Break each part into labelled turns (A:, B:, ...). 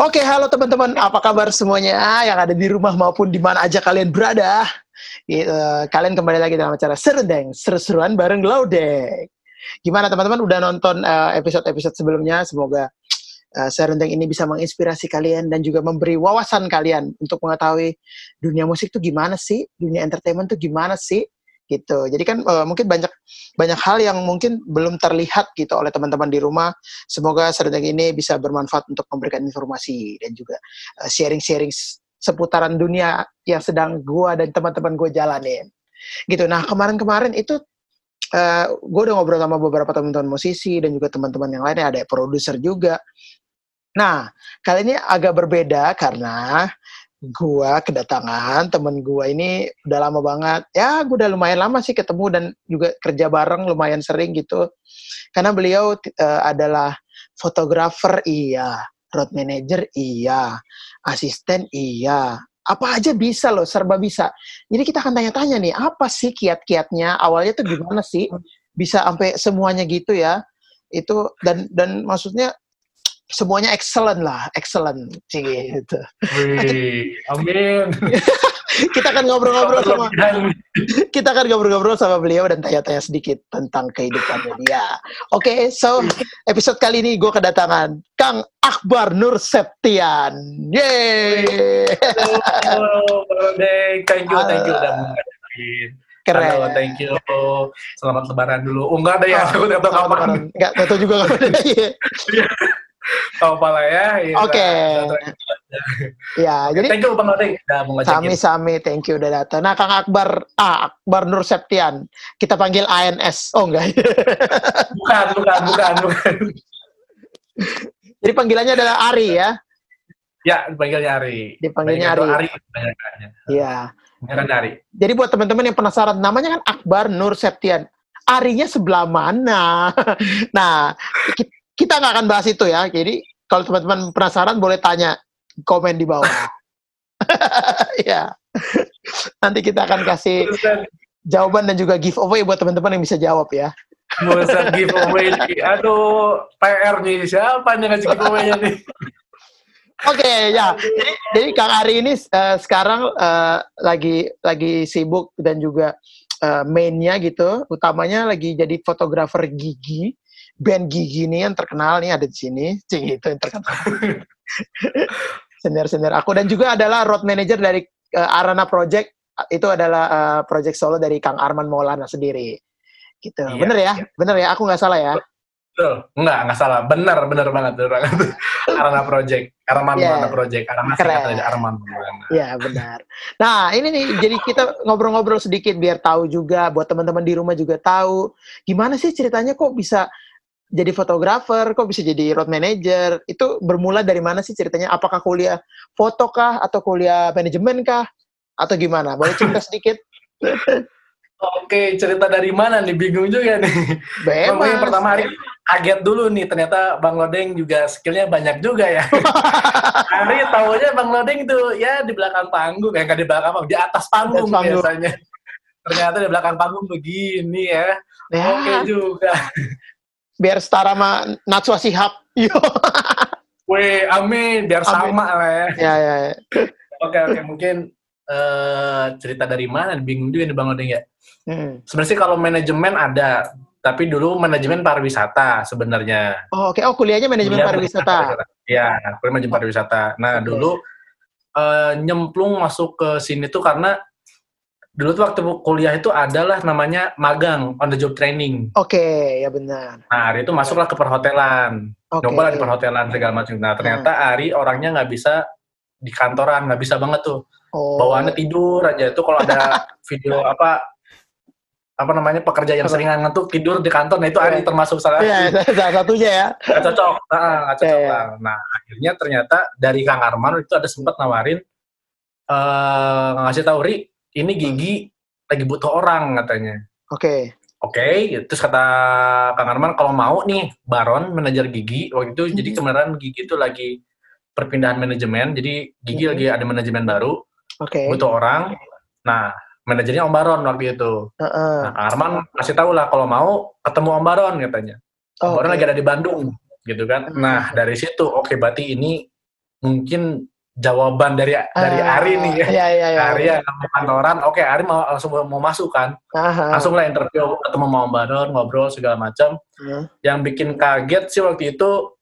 A: Oke, halo teman-teman. Apa kabar semuanya yang ada di rumah maupun di mana aja kalian berada? Uh, kalian kembali lagi dalam acara Serendeng, seru-seruan bareng Laudek. Gimana teman-teman udah nonton uh, episode-episode sebelumnya? Semoga uh, Serendeng ini bisa menginspirasi kalian dan juga memberi wawasan kalian untuk mengetahui dunia musik tuh gimana sih, dunia entertainment tuh gimana sih, gitu. Jadi kan uh, mungkin banyak banyak hal yang mungkin belum terlihat gitu oleh teman-teman di rumah. Semoga sedang ini bisa bermanfaat untuk memberikan informasi dan juga uh, sharing-sharing seputaran dunia yang sedang gua dan teman-teman gue jalanin. Gitu. Nah, kemarin-kemarin itu uh, eh, gue udah ngobrol sama beberapa teman-teman musisi dan juga teman-teman yang lainnya ada produser juga. Nah, kali ini agak berbeda karena gua kedatangan temen gua ini udah lama banget. Ya gua udah lumayan lama sih ketemu dan juga kerja bareng lumayan sering gitu. Karena beliau uh, adalah fotografer iya. Road manager iya. Asisten iya. Apa aja bisa loh serba bisa. Jadi kita akan tanya-tanya nih apa sih kiat-kiatnya? Awalnya tuh gimana sih? Bisa sampai semuanya gitu ya. Itu dan dan maksudnya semuanya excellent lah, excellent gitu.
B: Wih, amin.
A: kita akan ngobrol-ngobrol sama kita akan ngobrol-ngobrol sama beliau dan tanya-tanya sedikit tentang kehidupannya dia. Oke, okay, so episode kali ini gue kedatangan Kang Akbar Nur Septian. Yeay.
B: Halo, thank you, thank you udah Keren. Halo, thank you. Selamat lebaran dulu. Oh, enggak ada ya,
A: aku
B: enggak tahu kapan.
A: Enggak tahu juga kapan.
B: Tahu pala ya.
A: ya Oke. Okay. ya, jadi
B: thank you Bang Odeng
A: Sami-sami, thank you udah datang. Nah, Kang Akbar, ah, Akbar Nur Septian. Kita panggil ANS. Oh, enggak.
B: bukan, bukan, bukan, bukan.
A: jadi panggilannya adalah Ari ya?
B: Ya, dipanggilnya Ari.
A: Dipanggilnya Ari. Ari Iya.
B: Ari.
A: Jadi buat teman-teman yang penasaran, namanya kan Akbar Nur Septian. Arinya sebelah mana? nah, kita nggak akan bahas itu ya. Jadi kalau teman-teman penasaran boleh tanya komen di bawah. ya. Nanti kita akan kasih jawaban dan juga giveaway buat teman-teman yang bisa jawab ya.
B: Buset giveaway. Aduh, PR nih. Siapa yang ngasih giveaway-nya nih?
A: Oke okay, ya, jadi, jadi Kang Ari ini uh, sekarang uh, lagi lagi sibuk dan juga uh, mainnya gitu, utamanya lagi jadi fotografer gigi band gigi nih yang terkenal nih ada di sini, cing itu yang terkenal. senior-senior aku dan juga adalah road manager dari uh, Arana Project itu adalah uh, project solo dari Kang Arman Maulana sendiri. Gitu. Iya, bener ya? Iya. Bener ya? Aku nggak salah ya?
B: Betul. Enggak, nggak salah. Bener, bener banget. Bener banget. Arana Project. Arman yeah. Maulana Project. Arana Keren. dari Arman Maulana.
A: Iya, benar. Nah, ini nih, jadi kita ngobrol-ngobrol sedikit biar tahu juga, buat teman-teman di rumah juga tahu, gimana sih ceritanya kok bisa jadi fotografer, kok bisa jadi road manager? Itu bermula dari mana sih ceritanya? Apakah kuliah foto kah atau kuliah manajemen kah atau gimana? Boleh cerita sedikit?
B: Oke, cerita dari mana nih? Bingung juga nih. Bebas. yang pertama hari kaget dulu nih, ternyata Bang Lodeng juga skillnya banyak juga ya. hari tahunya Bang Lodeng itu ya di belakang panggung, ya di belakang panggung, di atas panggung, panggung. biasanya. Ternyata di belakang panggung begini ya. ya. Oke juga
A: biar setara sama Natsua Sihab.
B: Weh, amin, biar amin. sama lah ya.
A: Ya, ya, ya.
B: Oke, oke, mungkin uh, cerita dari mana? Bingung juga nih Bang Odeng ya. Hmm. Sebenarnya sih kalau manajemen ada, tapi dulu manajemen pariwisata sebenarnya.
A: Oh, oke. Okay. Oh, kuliahnya manajemen kuliah pariwisata.
B: Iya, kuliah manajemen pariwisata. Nah, okay. dulu uh, nyemplung masuk ke sini tuh karena dulu tuh waktu kuliah itu adalah namanya magang on the job training.
A: Oke, okay, ya benar.
B: Nah, Ari itu masuklah ke perhotelan. Okay. Lah di perhotelan segala macam. Nah, ternyata hmm. Ari orangnya nggak bisa di kantoran, nggak bisa banget tuh. Oh. Bawaannya tidur aja. Itu kalau ada video apa apa namanya pekerja yang sering ngantuk tidur di kantor, nah itu Ari yeah. termasuk salah
A: yeah, salah satunya ya.
B: Gak cocok, nah, gak cocok yeah, lah. Nah, akhirnya ternyata dari Kang Arman itu ada sempat nawarin uh, ngasih tahu Ri, ini Gigi lagi butuh orang katanya.
A: Oke. Okay.
B: Oke, okay, terus kata Kang Arman kalau mau nih Baron manajer Gigi waktu itu mm -hmm. jadi kemarin Gigi itu lagi perpindahan manajemen, jadi Gigi mm -hmm. lagi ada manajemen baru, okay. butuh orang. Nah, manajernya Om Baron waktu itu. Uh -uh. Nah, Kang Arman kasih tahu lah kalau mau ketemu Om Baron katanya. Oh, Om Baron okay. lagi ada di Bandung, gitu kan. Uh -huh. Nah, dari situ oke okay, berarti ini mungkin jawaban dari uh, dari Ari nih ya.
A: Iya, iya, iya.
B: Ari yang kantoran, oke Ari mau langsung mau masuk kan. Uh, langsung lah interview ketemu mau Baron, ngobrol segala macam. Uh. Yang bikin kaget sih waktu itu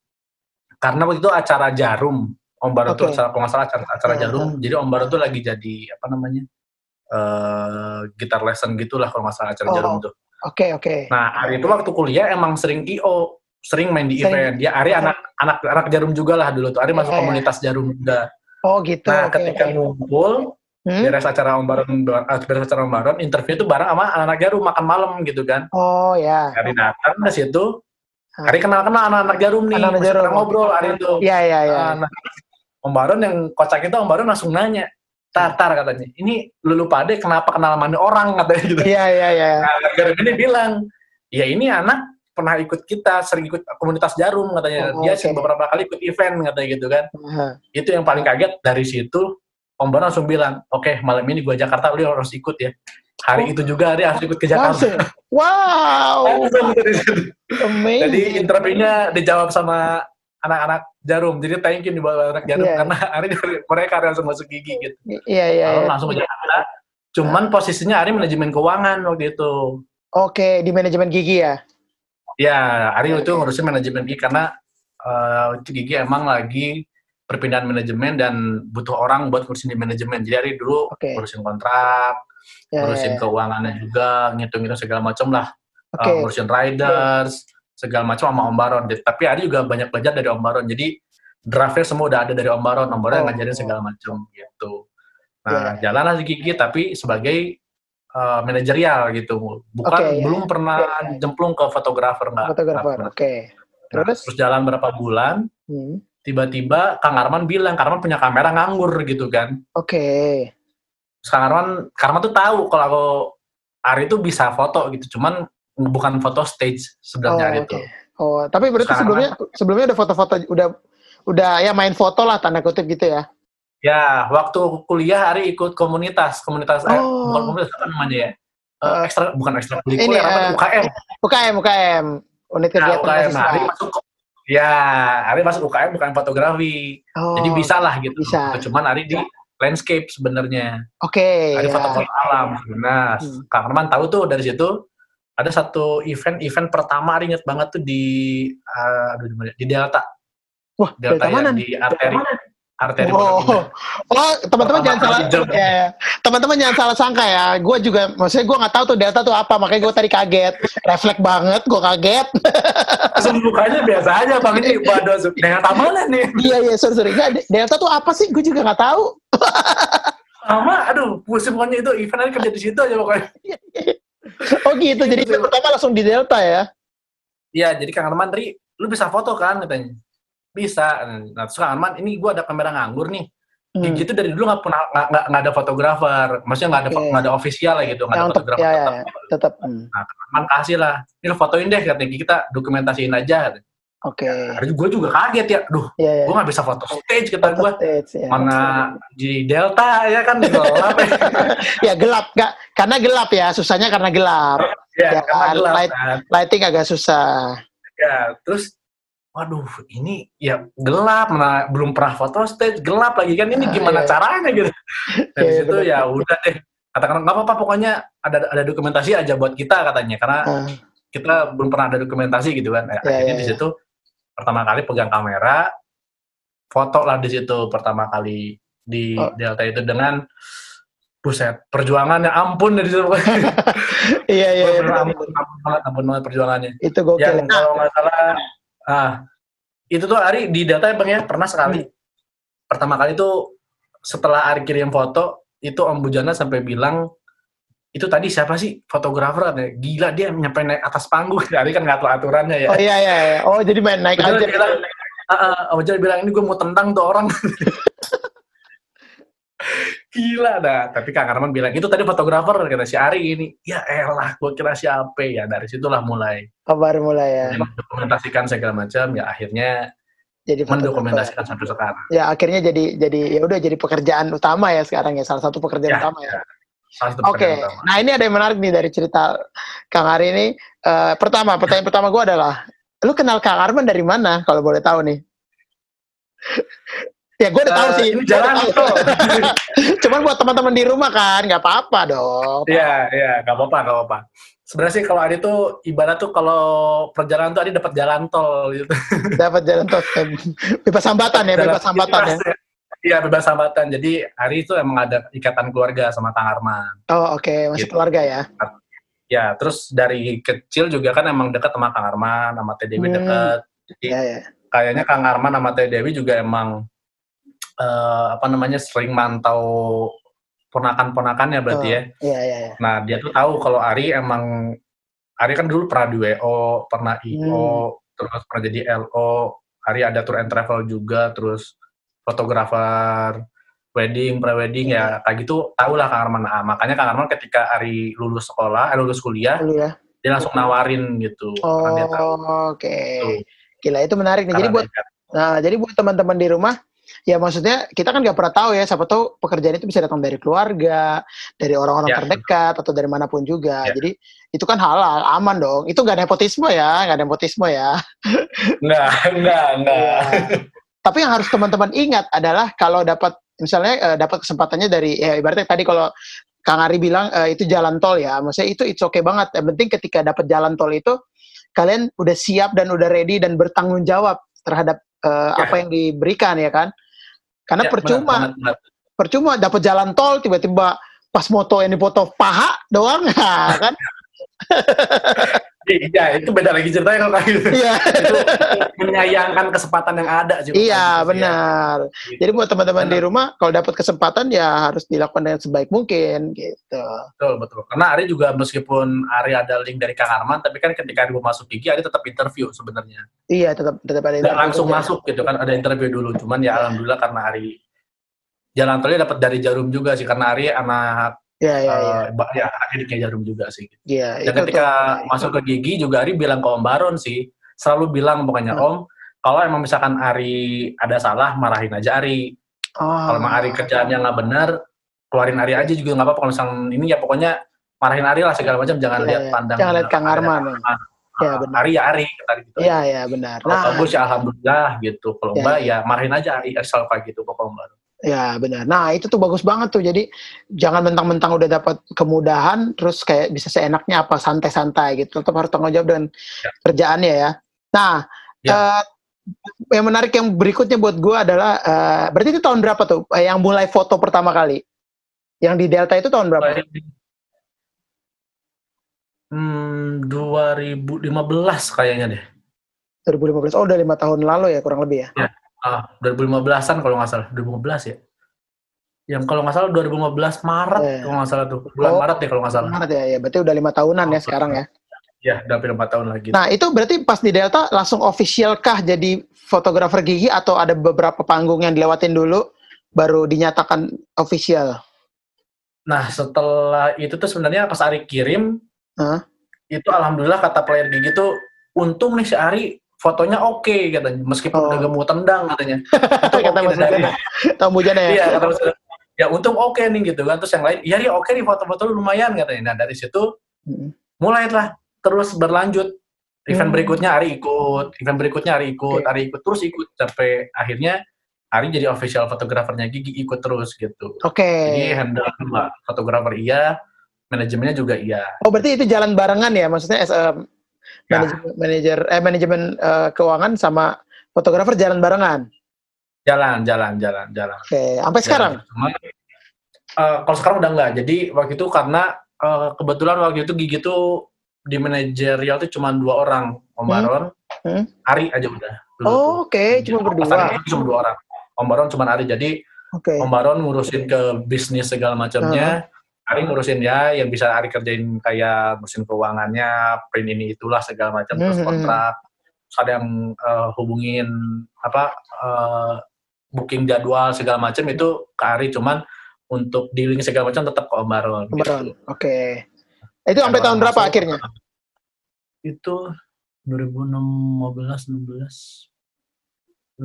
B: karena waktu itu acara Jarum. Om Baron okay. tuh acara pengasal acara, acara uh, Jarum. Jadi Om Baron tuh lagi jadi apa namanya? Uh, gitar lesson gitulah kalau masalah acara oh, Jarum tuh.
A: Oke, okay, oke. Okay.
B: Nah, Ari itu waktu kuliah emang sering IO, sering main di sering. event. Dia Ari anak anak anak Jarum juga lah dulu tuh. Ari masuk yeah. komunitas Jarum juga.
A: Oh, gitu.
B: Nah, okay, ketika okay. ngumpul hmm? beres acara Om Baron, beres acara Om Baron, interview itu bareng sama anak-anak Jarum makan malam gitu kan.
A: Oh, ya.
B: Ari datang ke situ. Ari kenal-kenal anak-anak Jarum nih. Anak-anak Jarum. ngobrol Ari itu.
A: Iya, iya, iya.
B: Nah, Om Baron yang kocak itu Om Baron langsung nanya, Tartar katanya. Ini lulu pade kenapa kenal mana orang katanya gitu.
A: Iya iya iya.
B: Nah, gara ini bilang, ya ini anak pernah ikut kita, sering ikut komunitas jarum katanya. Oh, Dia okay. beberapa kali ikut event katanya gitu kan. Uh-huh. Itu yang paling kaget dari situ. Om Baron langsung bilang, oke okay, malam ini gua Jakarta, lu harus ikut ya. Hari oh. itu juga dia harus ikut ke Jakarta.
A: Wow.
B: Amazing. Jadi interviewnya dijawab sama anak-anak jarum jadi thank you nih buat anak jarum yeah. karena hari mereka langsung masuk gigi gitu
A: iya yeah, iya yeah, yeah.
B: langsung ke Jakarta cuman posisinya Ari manajemen keuangan waktu itu
A: oke okay, di manajemen gigi ya
B: ya Ari okay. itu ngurusin manajemen gigi karena uh, itu gigi emang lagi perpindahan manajemen dan butuh orang buat ngurusin di manajemen jadi Ari dulu okay. ngurusin kontrak yeah, ngurusin yeah. keuangannya juga ngitung-ngitung segala macam lah okay. uh, ngurusin riders yeah segala macam sama Om Baron. Tapi Ari juga banyak belajar dari Om Baron. Jadi draftnya semua udah ada dari Om Baron. Om Baron oh, ngajarin segala macam gitu. Nah, yeah. jalanlah si Gigi tapi sebagai uh, manajerial gitu. Bukan okay, belum yeah. pernah yeah. jemplung ke fotografer nggak.
A: Fotografer. Oke. Okay.
B: Nah, terus? terus jalan berapa bulan? Hmm. Tiba-tiba Kang Arman bilang, Kang Arman punya kamera nganggur gitu kan.
A: Oke. Okay.
B: Kang Arman, Kang Arman tuh tahu kalau aku Ari itu bisa foto gitu, cuman bukan foto stage sebenarnya oh, itu.
A: Oh, tapi berarti Sekarang sebelumnya sebelumnya udah foto-foto udah udah ya main foto lah tanda kutip gitu ya.
B: Ya, waktu kuliah hari ikut komunitas, komunitas eh, oh. eh, bukan komunitas apa namanya ya? Uh, ekstra bukan ekstra kurikuler apa uh, UKM.
A: UKM UKM unit nah, kegiatan nah, UKM. Nah, hari masuk
B: ya hari masuk UKM bukan fotografi. Oh, Jadi bisa lah gitu. Bisa. Cuman hari di landscape sebenarnya.
A: Oke. Okay,
B: hari ya. foto-foto alam. Nah, hmm. Kang Arman tahu tuh dari situ ada satu event event pertama inget banget tuh di uh, di Delta.
A: Wah, Delta, Delta ya, mana?
B: di arteri. Arteri.
A: Oh, oh teman-teman jangan salah. Ya, teman-teman jangan salah sangka ya. Gue juga, maksudnya gue nggak tahu tuh Delta tuh apa, makanya gue tadi kaget. Refleks banget, gue kaget.
B: Langsung bukanya biasa aja, bang ini waduh dengan tamalan nih.
A: Iya iya, sorry sorry. Nggak, Delta tuh apa sih? Gue juga nggak tahu.
B: Sama, aduh, musim pokoknya itu event kerja di situ aja pokoknya. Iya, iya
A: oh gitu, jadi itu pertama langsung di Delta ya?
B: Iya, jadi Kang Arman, Ri, lu bisa foto kan katanya? Bisa. Nah, terus Kang Arman, ini gue ada kamera nganggur nih. Hmm. gitu dari dulu nggak pernah nggak ada fotografer, maksudnya nggak ada nggak okay. ada official lah gitu, nggak ada fotografer
A: ya,
B: tetap.
A: Ya, tetap. Hmm.
B: Nah, Arman kasih lah, ini fotoin deh katanya kita dokumentasiin aja.
A: Oke. Okay.
B: Ya, gue juga kaget ya, duh, yeah, yeah. gue nggak bisa foto stage kata gue. Ya. Mana di Delta ya kan gelap. ya,
A: ya gelap, nggak karena gelap ya, susahnya karena gelap.
B: Ya, ya karena kan? gelap. Light,
A: kan. Lighting agak susah.
B: Ya, terus, waduh, ini ya gelap, mana belum pernah foto stage, gelap lagi kan, ini ah, gimana yeah. caranya gitu. Dari yeah, situ bener. ya udah deh, katakan nggak apa-apa, pokoknya ada ada dokumentasi aja buat kita katanya, karena uh. kita belum pernah ada dokumentasi gitu kan. Ya, akhirnya yeah, di situ pertama kali pegang kamera, foto lah di situ pertama kali di oh. Delta itu dengan buset perjuangan ya ampun dari situ
A: iya iya,
B: iya ampun, ampun banget ampun banget perjuangannya
A: itu gue
B: yang kalau nggak salah ah itu tuh Ari di Delta ya bang ya? Pernah sekali. Hmm. pertama kali tuh setelah Ari kirim foto itu Om Bujana sampai bilang itu tadi siapa sih? Fotografer katanya gila dia nyampe naik atas panggung. Hari kan nggak tahu aturannya ya.
A: Oh iya iya, iya. oh jadi main naik aja.
B: bilang, uh, uh, bilang ini gue mau tentang tuh orang gila dah tapi Kang Arman bilang itu tadi fotografer kata si Ari ini ya elah gue kira siapa ya dari situlah mulai
A: baru mulai ya
B: dokumentasikan segala macam ya akhirnya jadi mendokumentasikan sampai sekarang
A: ya akhirnya jadi jadi ya udah jadi pekerjaan utama ya sekarang ya salah satu pekerjaan ya, utama ya, ya Oke, okay. nah ini ada yang menarik nih dari cerita Kang Ari ini. Uh, pertama, pertanyaan pertama gue adalah, lu kenal Kang Arman dari mana? Kalau boleh tahu nih. Ya gue udah tahu sih.
B: Uh, jalan tol.
A: Cuman buat teman-teman di rumah kan, nggak apa-apa dong.
B: Iya, iya, nggak apa-apa, nggak apa-apa. Sebenarnya sih kalau Ari tuh ibarat tuh kalau perjalanan tuh Ari dapat jalan tol gitu.
A: Dapat jalan tol. Bebas hambatan ya, bebas hambatan ya.
B: Iya, bebas hambatan. Jadi Ari itu emang ada ikatan keluarga sama Kang Arman.
A: Oh, oke, okay. masih gitu. keluarga ya.
B: Ya, terus dari kecil juga kan emang dekat sama Kang Arman, sama Teh Dewi hmm. dekat. Jadi ya, ya. kayaknya Kang Arman sama Teh Dewi juga emang uh, apa namanya sering mantau ponakan-ponakannya berarti oh, ya.
A: Iya, iya, iya.
B: Nah, dia tuh tahu kalau Ari emang Ari kan dulu pernah di WO, pernah IO, hmm. terus pernah jadi LO, Ari ada tour and travel juga, terus fotografer wedding, pre-wedding ya kayak gitu tahu lah Kang Arman. Nah, makanya Kang Arman ketika Ari lulus sekolah, eh, lulus kuliah, kuliah, dia langsung nawarin gitu.
A: Oh, oke. Okay. Gila itu menarik nih. Jadi buat Nah, jadi buat teman-teman di rumah ya maksudnya kita kan nggak pernah tahu ya siapa tahu pekerjaan itu bisa datang dari keluarga dari orang-orang ya. terdekat atau dari mana pun juga ya. jadi itu kan halal aman dong itu nggak nepotisme ya nggak nepotisme ya
B: nggak nggak ya.
A: tapi yang harus teman-teman ingat adalah kalau dapat misalnya uh, dapat kesempatannya dari ya ibaratnya tadi kalau Kang Ari bilang uh, itu jalan tol ya, maksudnya itu it's okay banget. Yang penting ketika dapat jalan tol itu kalian udah siap dan udah ready dan bertanggung jawab terhadap uh, ya. apa yang diberikan ya kan. Karena ya, percuma, benar, benar, percuma dapat jalan tol tiba-tiba pas moto ini foto paha doang, nah, kan?
B: Iya, itu beda lagi ceritanya kalau kayak gitu. Iya. itu menyayangkan kesempatan yang ada
A: juga. Iya, gitu, benar. Ya. Jadi buat teman-teman di rumah, kalau dapat kesempatan ya harus dilakukan dengan sebaik mungkin gitu.
B: Betul, betul. Karena Ari juga meskipun Ari ada link dari Kang Arman, tapi kan ketika Ari mau masuk gigi, Ari tetap interview sebenarnya.
A: Iya, tetap tetap ada
B: interview. langsung juga. masuk gitu kan, ada interview dulu. Cuman ya, ya. alhamdulillah karena Ari jalan tolnya dapat dari Jarum juga sih karena Ari anak
A: Ya, ya, ya.
B: Uh, ya adiknya jarum juga sih.
A: Iya.
B: Dan ketika tuh, masuk ke gigi juga Ari bilang ke Om Baron sih, selalu bilang pokoknya hmm. Om, kalau emang misalkan Ari ada salah, marahin aja Ari. Oh. Kalau emang Ari kerjaannya nggak benar, keluarin Ari aja juga nggak apa-apa. Kalau misalkan ini ya pokoknya marahin Ari lah segala macam, jangan ya, lihat iya. pandang.
A: Jangan lihat Kang Arman.
B: Ya, benar. Ari ya Ari
A: gitu. Iya, iya benar.
B: Kalau nah, bagus ya alhamdulillah gitu. Kalau ya, enggak ya. ya marahin aja Ari, asal kayak gitu pokoknya Om Baron.
A: Ya benar. Nah itu tuh bagus banget tuh. Jadi jangan mentang-mentang udah dapat kemudahan, terus kayak bisa seenaknya apa santai-santai gitu. Tetap harus tanggung jawab dengan ya. kerjaannya ya. Nah ya. Uh, yang menarik yang berikutnya buat gue adalah uh, berarti itu tahun berapa tuh? Uh, yang mulai foto pertama kali? Yang di Delta itu tahun berapa?
B: Hmm, 2015 kayaknya deh.
A: 2015. Oh udah lima tahun lalu ya kurang lebih ya?
B: Ya ah 2015-an kalau nggak salah. 2015 ya? Yang kalau nggak salah 2015 Maret yeah. kalau nggak salah tuh. Bulan oh, Maret ya kalau nggak salah.
A: Maret ya, ya. Berarti udah lima tahunan oh, ya sekarang ya?
B: Ya udah lima tahun lagi.
A: Nah itu berarti pas di Delta langsung official kah jadi fotografer gigi atau ada beberapa panggung yang dilewatin dulu baru dinyatakan official?
B: Nah setelah itu tuh sebenarnya pas Ari kirim huh? itu alhamdulillah kata player gigi tuh untung nih si Ari fotonya oke okay, katanya. Meskipun oh. udah gemuk tendang katanya.
A: Kata Mas Bujana Tom Bujana ya?
B: Iya kata Mas ya untung oke okay nih gitu kan. Terus yang lain iya iya oke okay nih foto-foto lu lumayan katanya. Nah dari situ hmm. mulailah terus berlanjut. Event hmm. berikutnya Ari ikut event berikutnya Ari ikut okay. Ari ikut terus ikut sampai akhirnya Ari jadi official fotografernya Gigi ikut terus gitu.
A: Oke. Okay.
B: jadi handle fotografer iya manajemennya juga iya.
A: Oh berarti itu jalan barengan ya? Maksudnya as a Ya. manajemen manajer eh manajemen uh, keuangan sama fotografer jalan barengan.
B: Jalan, jalan, jalan, jalan.
A: Oke, okay. sampai jalan. sekarang. Cuma,
B: uh, kalau sekarang udah enggak. Jadi waktu itu karena uh, kebetulan waktu itu gigi tuh di manajerial tuh cuma dua orang, Om hmm. Baron, hmm? Ari aja udah.
A: Oh, Oke, okay. cuma berdua.
B: cuma dua orang. Om Baron cuma Ari. Jadi okay. Om Baron ngurusin ke bisnis segala macamnya. Uh -huh Ari ngurusin ya yang bisa Ari kerjain kayak mesin keuangannya, print ini itulah segala macam terus hmm, hmm, hmm. kontrak. Terus ada yang uh, hubungin apa uh, booking jadwal segala macam itu ke Ari cuman untuk dealing segala macam tetap ke Om Baron.
A: Om Baron. Gitu. Oke. Okay. Itu sampai tahun berapa akhirnya?
B: Itu 2015 16 16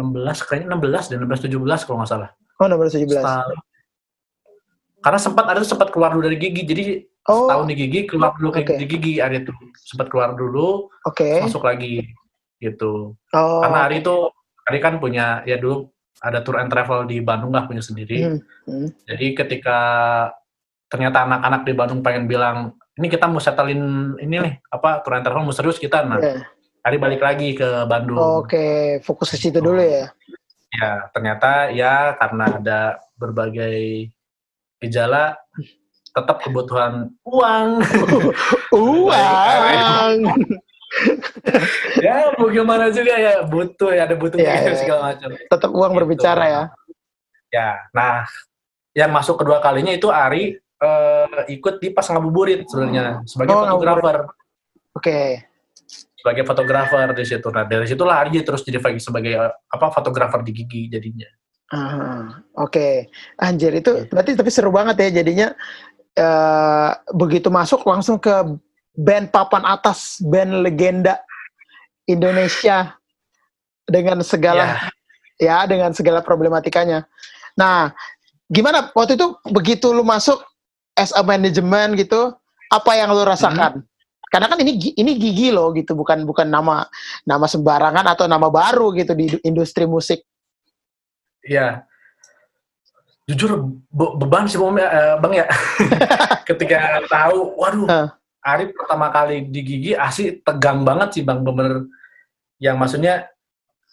B: 16 kayaknya 16 dan 16 17 kalau nggak salah.
A: Oh, 16 17. Setahun,
B: karena sempat ada sempat keluar dulu dari gigi jadi oh. setahun di gigi keluar dulu okay. di gigi hari itu sempat keluar dulu
A: okay.
B: masuk lagi gitu oh. karena hari itu Ari kan punya ya dulu ada tour and travel di Bandung lah punya sendiri. Hmm. Hmm. Jadi ketika ternyata anak-anak di Bandung pengen bilang ini kita mau setelin ini nih apa tour and travel mau serius kita nah. Yeah. Ari balik lagi ke Bandung.
A: Oke, okay. fokus ke situ dulu ya.
B: Ya, ternyata ya karena ada berbagai gejala tetap kebutuhan uang.
A: uang.
B: ya mau gimana juga ya butuh ya ada butuh ya, ya. segala macam.
A: Tetap uang gitu. berbicara ya.
B: Ya, nah yang masuk kedua kalinya itu Ari uh, ikut di pas ngabuburit sebenarnya sebagai oh, fotografer.
A: Oke. Okay.
B: Sebagai fotografer di situ. Nah dari situlah Ari terus jadi sebagai uh, apa fotografer di Gigi jadinya.
A: Ah, Oke, okay. anjir itu berarti tapi seru banget ya jadinya uh, begitu masuk langsung ke band papan atas, band legenda Indonesia dengan segala yeah. ya dengan segala problematikanya. Nah, gimana waktu itu begitu lu masuk as a management gitu, apa yang lu rasakan? Hmm. Karena kan ini ini gigi lo gitu, bukan bukan nama nama sembarangan atau nama baru gitu di industri musik.
B: Iya. Jujur be beban sih bang ya. Ketika tahu, waduh, uh. Arif pertama kali di gigi asli tegang banget sih bang bener yang maksudnya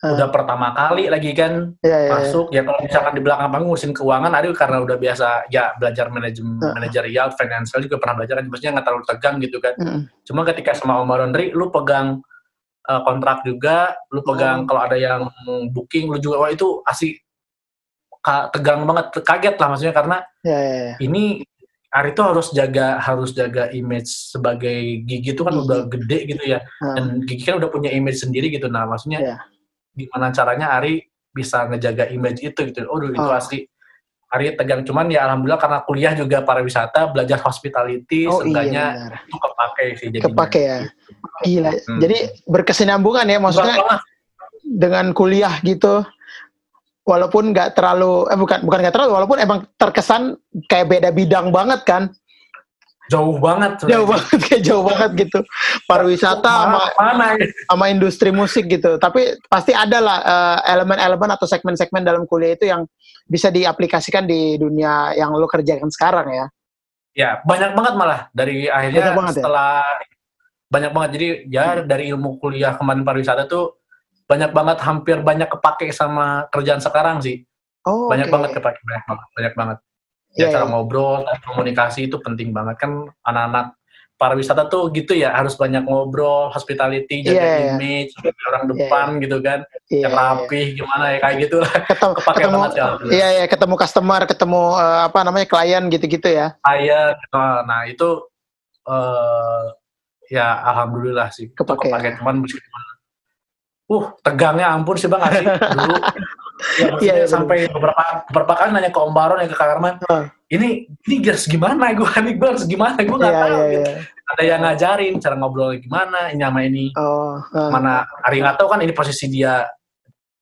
B: uh. udah pertama kali lagi kan yeah, yeah, masuk yeah. ya kalau misalkan di belakang panggung ngurusin keuangan Arif karena udah biasa ya belajar manajemen uh. manajerial financial juga pernah belajar kan maksudnya nggak terlalu tegang gitu kan uh. cuma ketika sama Om Rondri lu pegang uh, kontrak juga lu pegang uh. kalau ada yang booking lu juga wah itu asli tegang banget kaget lah maksudnya karena yeah, yeah, yeah. ini Ari itu harus jaga harus jaga image sebagai gigi itu kan gigi. udah gede gitu ya hmm. dan gigi kan udah punya image sendiri gitu nah maksudnya yeah. gimana caranya Ari bisa ngejaga image itu gitu oh itu oh. asli Ari tegang cuman ya alhamdulillah karena kuliah juga pariwisata belajar hospitality oh, seenggaknya iya, itu kepake sih
A: jadinya. kepake ya gila hmm. jadi berkesinambungan ya maksudnya dengan kuliah gitu walaupun nggak terlalu eh bukan bukan nggak terlalu walaupun emang terkesan kayak beda bidang banget kan.
B: Jauh banget
A: jauh banget kayak jauh banget gitu. Pariwisata sama mana, sama industri musik gitu. Tapi pasti ada lah uh, elemen-elemen atau segmen-segmen dalam kuliah itu yang bisa diaplikasikan di dunia yang lo kerjakan sekarang ya.
B: Ya banyak banget malah. Dari akhirnya banyak ya? setelah ya? banyak banget. Jadi ya dari ilmu kuliah kemarin pariwisata tuh banyak banget hampir banyak kepake sama kerjaan sekarang sih. Oh, banyak okay. banget kepake banyak banget, banyak banget. Ya yeah, cara yeah. ngobrol, komunikasi itu penting banget kan anak-anak pariwisata tuh gitu ya harus banyak ngobrol, hospitality, jaga yeah, iya. image, yeah. orang iya, depan yeah. gitu kan, yeah, yang rapih yeah. gimana ya kayak gitu lah.
A: Ketemu, Kepake ketemu, banget ya. Iya yeah, ketemu customer, ketemu uh, apa namanya klien gitu-gitu ya.
B: Klien, nah itu uh, ya alhamdulillah sih.
A: Kepake.
B: Kepake ya. cuman meskipun uh tegangnya ampun sih bang asli dulu ya maksudnya yeah, sampai beberapa beberapa kali nanya ke Om Baron ya ke Kak Arman uh. ini ini harus gimana gue nih gue harus gimana gue nggak yeah, tahu yeah, gitu. yeah. ada yang ngajarin cara ngobrol gimana ini sama ini oh, uh. mana Ari nggak tahu kan ini posisi dia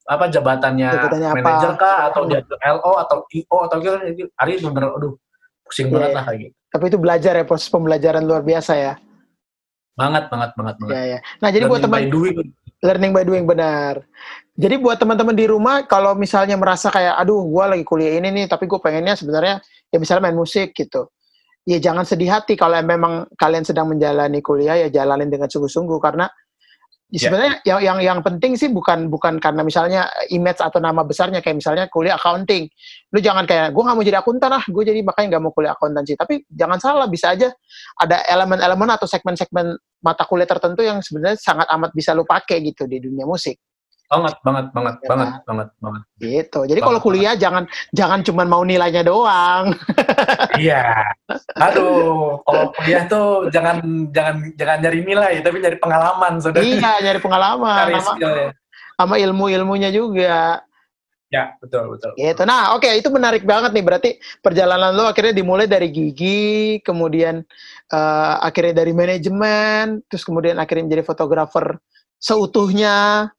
B: apa jabatannya, jabatannya manajer kah atau dia LO atau IO atau gitu Ari bener aduh pusing yeah, banget iya. lah kayak gitu
A: tapi itu belajar ya proses pembelajaran luar biasa ya
B: banget banget banget banget
A: ya, ya. nah jadi buat teman learning by doing benar. Jadi buat teman-teman di rumah kalau misalnya merasa kayak aduh gue lagi kuliah ini nih tapi gue pengennya sebenarnya ya misalnya main musik gitu. Ya jangan sedih hati kalau memang kalian sedang menjalani kuliah ya jalanin dengan sungguh-sungguh karena Ya, sebenarnya yang yang yang penting sih bukan bukan karena misalnya image atau nama besarnya kayak misalnya kuliah accounting. Lu jangan kayak gue nggak mau jadi akuntan lah, gue jadi makanya nggak mau kuliah akuntansi. Tapi jangan salah, bisa aja ada elemen-elemen atau segmen-segmen mata kuliah tertentu yang sebenarnya sangat amat bisa lu pakai gitu di dunia musik.
B: Banget banget banget ya, banget banget banget.
A: Gitu. Jadi kalau kuliah banget. jangan jangan cuma mau nilainya doang.
B: Iya. Aduh kalau kuliah tuh jangan jangan jangan nyari nilai tapi nyari pengalaman
A: saudara. Iya nyari pengalaman sama, ya. sama ilmu ilmunya juga
B: ya betul betul
A: gitu nah oke okay, itu menarik banget nih berarti perjalanan lo akhirnya dimulai dari gigi kemudian uh, akhirnya dari manajemen terus kemudian akhirnya menjadi fotografer seutuhnya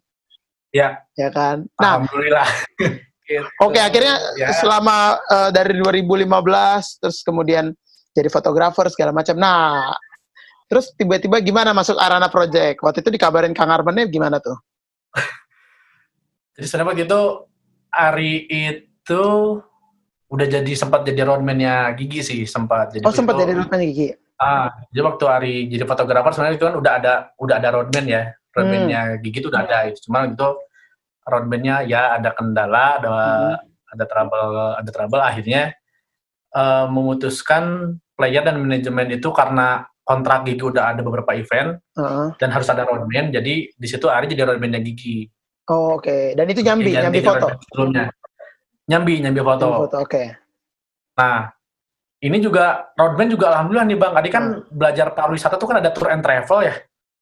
B: Ya.
A: Ya kan. Nah,
B: Alhamdulillah.
A: gitu. Oke, okay, akhirnya ya. selama uh, dari 2015 terus kemudian jadi fotografer segala macam. Nah, terus tiba-tiba gimana masuk Arana Project? Waktu itu dikabarin Kang Arman gimana tuh?
B: Jadi sebenarnya gitu Ari itu udah jadi sempat jadi roadman-nya Gigi sih sempat. Jadi
A: oh sempat jadi roadman Gigi.
B: Ah, jadi waktu Ari jadi fotografer sebenarnya itu kan udah ada udah ada roadman ya. Roadman-nya hmm. Gigi itu udah ada itu. Cuma gitu roadman-nya ya ada kendala, ada hmm. ada trouble, ada trouble akhirnya uh, memutuskan player dan manajemen itu karena kontrak Gigi udah ada beberapa event uh -huh. dan harus ada roadman. Jadi di situ Ari jadi roadman-nya Gigi.
A: Oh, oke. Okay. Dan itu nyambi, nyambi foto. Sebelumnya.
B: Nyambi, nyambi foto. Nyambi foto, oke. Okay. Nah, ini juga roadman juga alhamdulillah nih Bang. Tadi kan hmm. belajar pariwisata tuh kan ada tour and travel ya.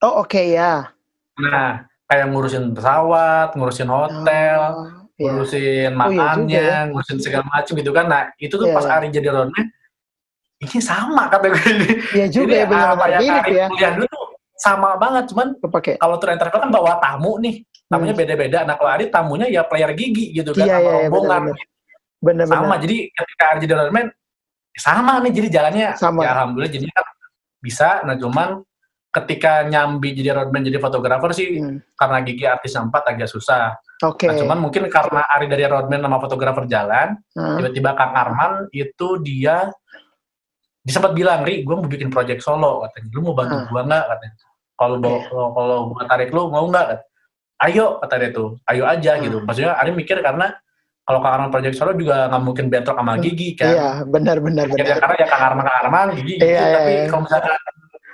A: Oh, oke okay, ya.
B: Nah, kayak ngurusin pesawat, ngurusin hotel, oh, yeah. ngurusin makannya, oh, iya ya. ngurusin segala macam gitu kan. Nah, itu tuh yeah, pas yeah. Ari jadi roadman ini sama kata gue ini.
A: Iya juga Jadi, ya benar-benar mirip ya.
B: Kuliah dulu sama banget, cuman kalau tour and travel kan bawa tamu nih tamunya hmm. beda-beda. Nah kalau Ari tamunya ya player gigi gitu kan, iya, sama iya, rombongan. Bener, bener. Sama, jadi ketika Ari jadi roadman, sama nih jadi jalannya. Sama. Ya alhamdulillah jadi kan bisa. Nah cuman ketika nyambi jadi roadman jadi fotografer sih hmm. karena gigi artis empat agak susah. Oke. Okay. Nah, cuman mungkin karena Ari dari roadman sama fotografer jalan, hmm. tiba-tiba Kang Arman itu dia dia sempat bilang, Ri, gue mau bikin project solo, katanya. Lu mau bantu hmm. gue nggak, katanya. Kalau okay. kalau gue tarik lu, mau nggak? ayo kata dia tuh ayo aja hmm. gitu maksudnya Ari mikir karena kalau Kang Arman Project Solo juga nggak mungkin bentrok sama Gigi kan
A: iya benar benar benar
B: ya, karena ya Kang Arman Kang Arman Gigi gitu iya, tapi iya. kalau misalnya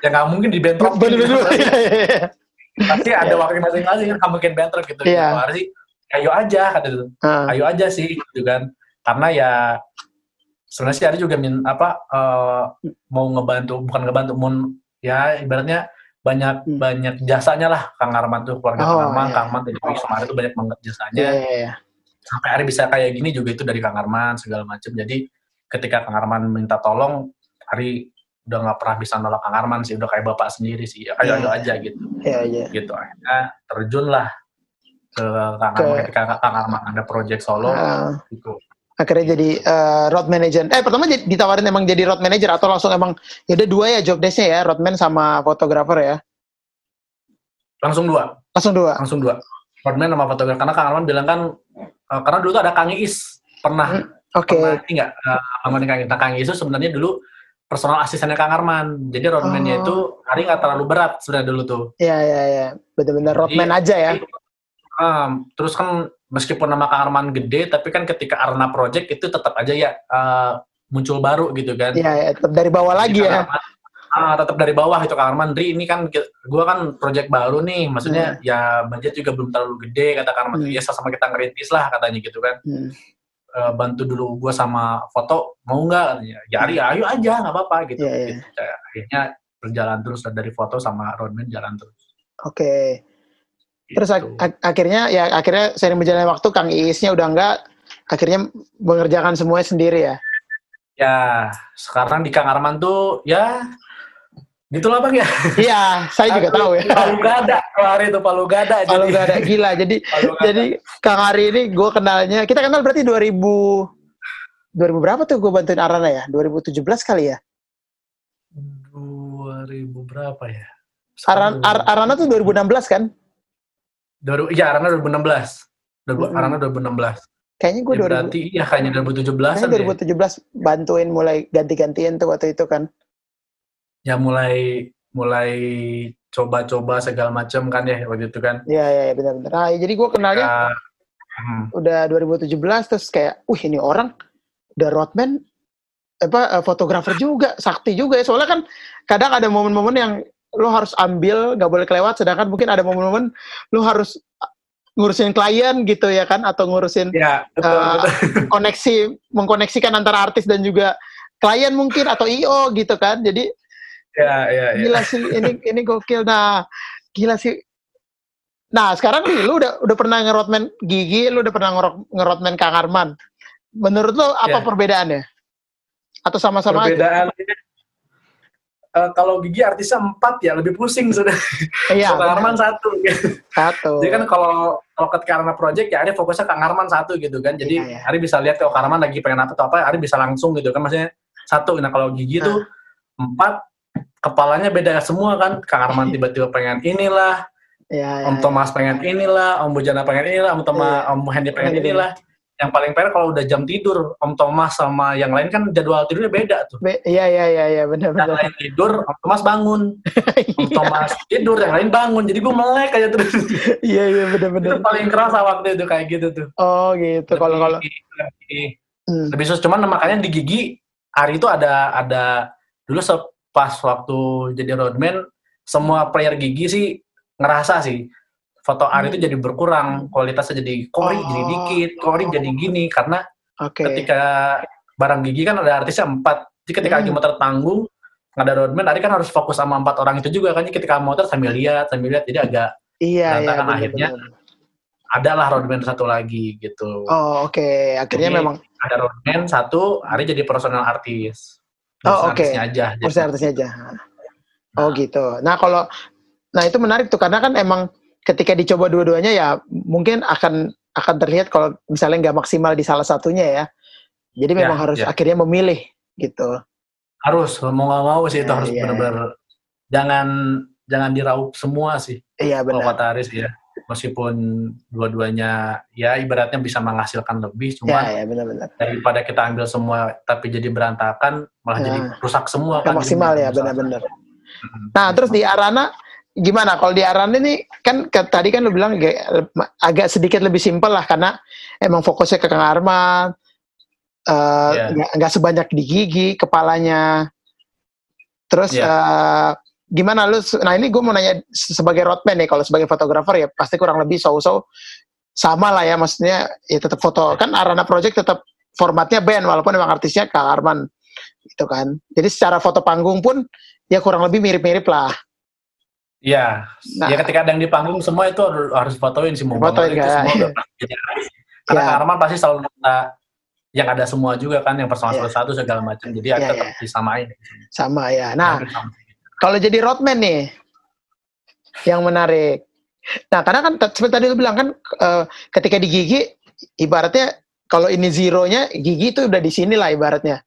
B: ya nggak mungkin dibentrok
A: benar gitu, benar iya,
B: iya. pasti ada waktu masing-masing kan nggak mungkin bentrok gitu iya. gitu. sih ayo aja kata itu hmm. ayo aja sih gitu kan karena ya sebenarnya sih Ari juga min apa uh, mau ngebantu bukan ngebantu mau ya ibaratnya banyak hmm. banyak jasanya lah Kang Arman tuh keluarga oh, Kang Arman, iya. Kang Arman dari Wisma itu banyak banget jasanya. Iya, iya, iya. Sampai hari bisa kayak gini juga itu dari Kang Arman segala macam. Jadi ketika Kang Arman minta tolong, hari udah nggak pernah bisa nolak Kang Arman sih, udah kayak bapak sendiri sih, ya, kayak yeah. aja gitu.
A: Iya, iya.
B: Gitu akhirnya terjun lah ke Kang Arman ketika Kang Arman ada project solo uh. gitu
A: akhirnya jadi uh, road manager. Eh pertama ditawarin emang jadi road manager atau langsung emang ya ada dua ya job desknya ya, roadman sama fotografer ya?
B: Langsung dua.
A: Langsung dua.
B: Langsung dua. Roadman sama fotografer karena Kang Arman bilang kan uh, karena dulu tuh ada Kang Iis pernah. Hmm,
A: Oke. Okay.
B: Pernah enggak uh, eh, Kang Nah, Kang Iis itu sebenarnya dulu personal asistennya Kang Arman. Jadi roadman-nya oh. itu hari nggak terlalu berat sebenarnya dulu tuh.
A: Iya iya iya. Benar-benar roadman aja ya.
B: Um, terus kan meskipun nama Kang Arman gede, tapi kan ketika Arna Project itu tetap aja ya uh, muncul baru gitu kan.
A: Iya, ya, tetap dari bawah Jadi lagi ya.
B: Arman, uh, tetap dari bawah itu Kang Arman. Dri ini kan gue kan project baru nih, maksudnya hmm. ya budget juga belum terlalu gede kata Kang Arman. Hmm. Ya sama kita ngerintis lah katanya gitu kan. Hmm. Uh, bantu dulu gue sama foto mau nggak? Ya, ya ayo aja nggak apa-apa gitu. Yeah, yeah. gitu. Akhirnya berjalan terus dari foto sama roadman jalan terus.
A: Oke. Okay. Terus ak ak akhirnya ya akhirnya sering berjalan waktu Kang Iisnya udah enggak akhirnya mengerjakan semuanya sendiri ya.
B: Ya, sekarang di Kang Arman tuh ya gitulah bang ya.
A: Iya, saya juga tahu ya.
B: Palu Gada, hari itu Palu Gada.
A: Palu jadi. Gada gila. Jadi jadi Kang Ari ini gue kenalnya, kita kenal berarti 2000 2000 berapa tuh gue bantuin Arana ya? 2017 kali ya?
B: 2000 berapa ya?
A: Aran, Ar Arana tuh 2016 kan?
B: Iya, Arana 2016. Hmm. Arana 2016.
A: Kayaknya gue ya, 2000.
B: Berarti iya kayaknya 2017
A: Kayaknya 2017 ya. bantuin mulai ganti-gantian tuh waktu itu kan.
B: Ya mulai mulai coba-coba segala macam kan ya waktu itu kan.
A: Iya iya ya, benar-benar. Nah, jadi gue kenalnya uh, hmm. udah 2017 terus kayak, "Uh, ini orang udah roadman apa fotografer juga, sakti juga ya." Soalnya kan kadang ada momen-momen yang lo harus ambil nggak boleh kelewat sedangkan mungkin ada momen-momen lo harus ngurusin klien gitu ya kan atau ngurusin ya, betul, uh, betul. koneksi mengkoneksikan antara artis dan juga klien mungkin atau io gitu kan jadi
B: ya, ya, ya.
A: gila sih ini ini gokil nah gila sih nah sekarang nih lu udah udah pernah ngerotmen gigi lu udah pernah ngerotmen kang Arman menurut lo apa ya. perbedaannya atau sama-sama
B: perbedaan aja? Uh, kalau gigi artisnya empat ya lebih pusing sudah. Iya. Kang Arman satu.
A: Satu.
B: Jadi kan kalau kalau ke karena project ya Ari fokusnya Kang Arman satu gitu kan. Jadi iya, iya. Ari bisa lihat kalau Kang Arman lagi pengen apa atau apa, Ari bisa langsung gitu kan. Maksudnya satu. Nah kalau gigi tuh empat kepalanya beda semua kan. Kang Arman tiba-tiba pengen inilah, ya, Om ya. Thomas pengen inilah, Om Bujana pengen inilah, Om Thomas, ya. Om Hendy pengen inilah. Yang paling fair kalau udah jam tidur, Om Thomas sama yang lain kan jadwal tidurnya beda tuh.
A: Iya iya iya iya benar benar.
B: Yang lain tidur, Om Thomas bangun. Om. Thomas tidur, yang lain bangun. Jadi gue melek aja terus.
A: Iya iya benar benar.
B: Itu paling kerasa waktu itu kayak gitu tuh.
A: Oh gitu. Kalau kalau
B: lebih, hmm. lebih sus cuman makanya di gigi hari itu ada ada dulu pas waktu jadi roadman semua player gigi sih ngerasa sih foto Ari itu hmm. jadi berkurang, kualitasnya jadi kori oh. jadi dikit, kori jadi gini karena okay. ketika barang gigi kan ada artisnya empat, jadi ketika hmm. lagi motor tanggung nggak ada roadman, Ari kan harus fokus sama empat orang itu juga kan, jadi ketika motor sambil lihat, sambil lihat, jadi agak
A: iya, iya,
B: bener, akhirnya bener. adalah roadman satu lagi gitu.
A: Oh oke, okay. akhirnya jadi, memang
B: ada roadman satu, Ari jadi personal artis.
A: Oh oke, okay. aja. Personal artisnya aja. Oh nah. gitu. Nah kalau, nah itu menarik tuh karena kan emang ketika dicoba dua-duanya ya mungkin akan akan terlihat kalau misalnya nggak maksimal di salah satunya ya. Jadi memang ya, harus ya. akhirnya memilih gitu.
B: Harus mau nggak mau sih ya, itu harus ya. benar-benar jangan jangan diraup semua sih.
A: Iya benar.
B: Kalau kata Aris ya meskipun dua-duanya ya ibaratnya bisa menghasilkan lebih cuma
A: ya, ya, benar-benar.
B: daripada kita ambil semua tapi jadi berantakan malah nah, jadi rusak semua
A: kan maksimal ya benar-benar. Nah, terus di Arana gimana kalau di Aran ini kan ke, tadi kan lu bilang agak, agak sedikit lebih simpel lah karena emang fokusnya ke Kang Arman uh, yeah. nggak sebanyak di gigi kepalanya terus yeah. Iya. uh, gimana lu nah ini gue mau nanya sebagai roadman nih kalau sebagai fotografer ya pasti kurang lebih so-so sama lah ya maksudnya ya tetap foto kan Arana Project tetap formatnya band walaupun emang artisnya Kang Arman gitu kan jadi secara foto panggung pun ya kurang lebih mirip-mirip lah
B: Iya, nah, ya ketika ada yang di panggung semua itu harus fotoin sih mau fotoin itu semua udah Karena ya. Arman pasti selalu minta yang ada semua juga kan, yang personal ya. satu segala macam. Jadi ya, tetap ya. disamain.
A: Sama ya. Nah, kalau jadi roadman nih, yang menarik. Nah, karena kan seperti tadi lu bilang kan, uh, ketika di gigi, ibaratnya kalau ini zero-nya, gigi itu udah di sini lah ibaratnya.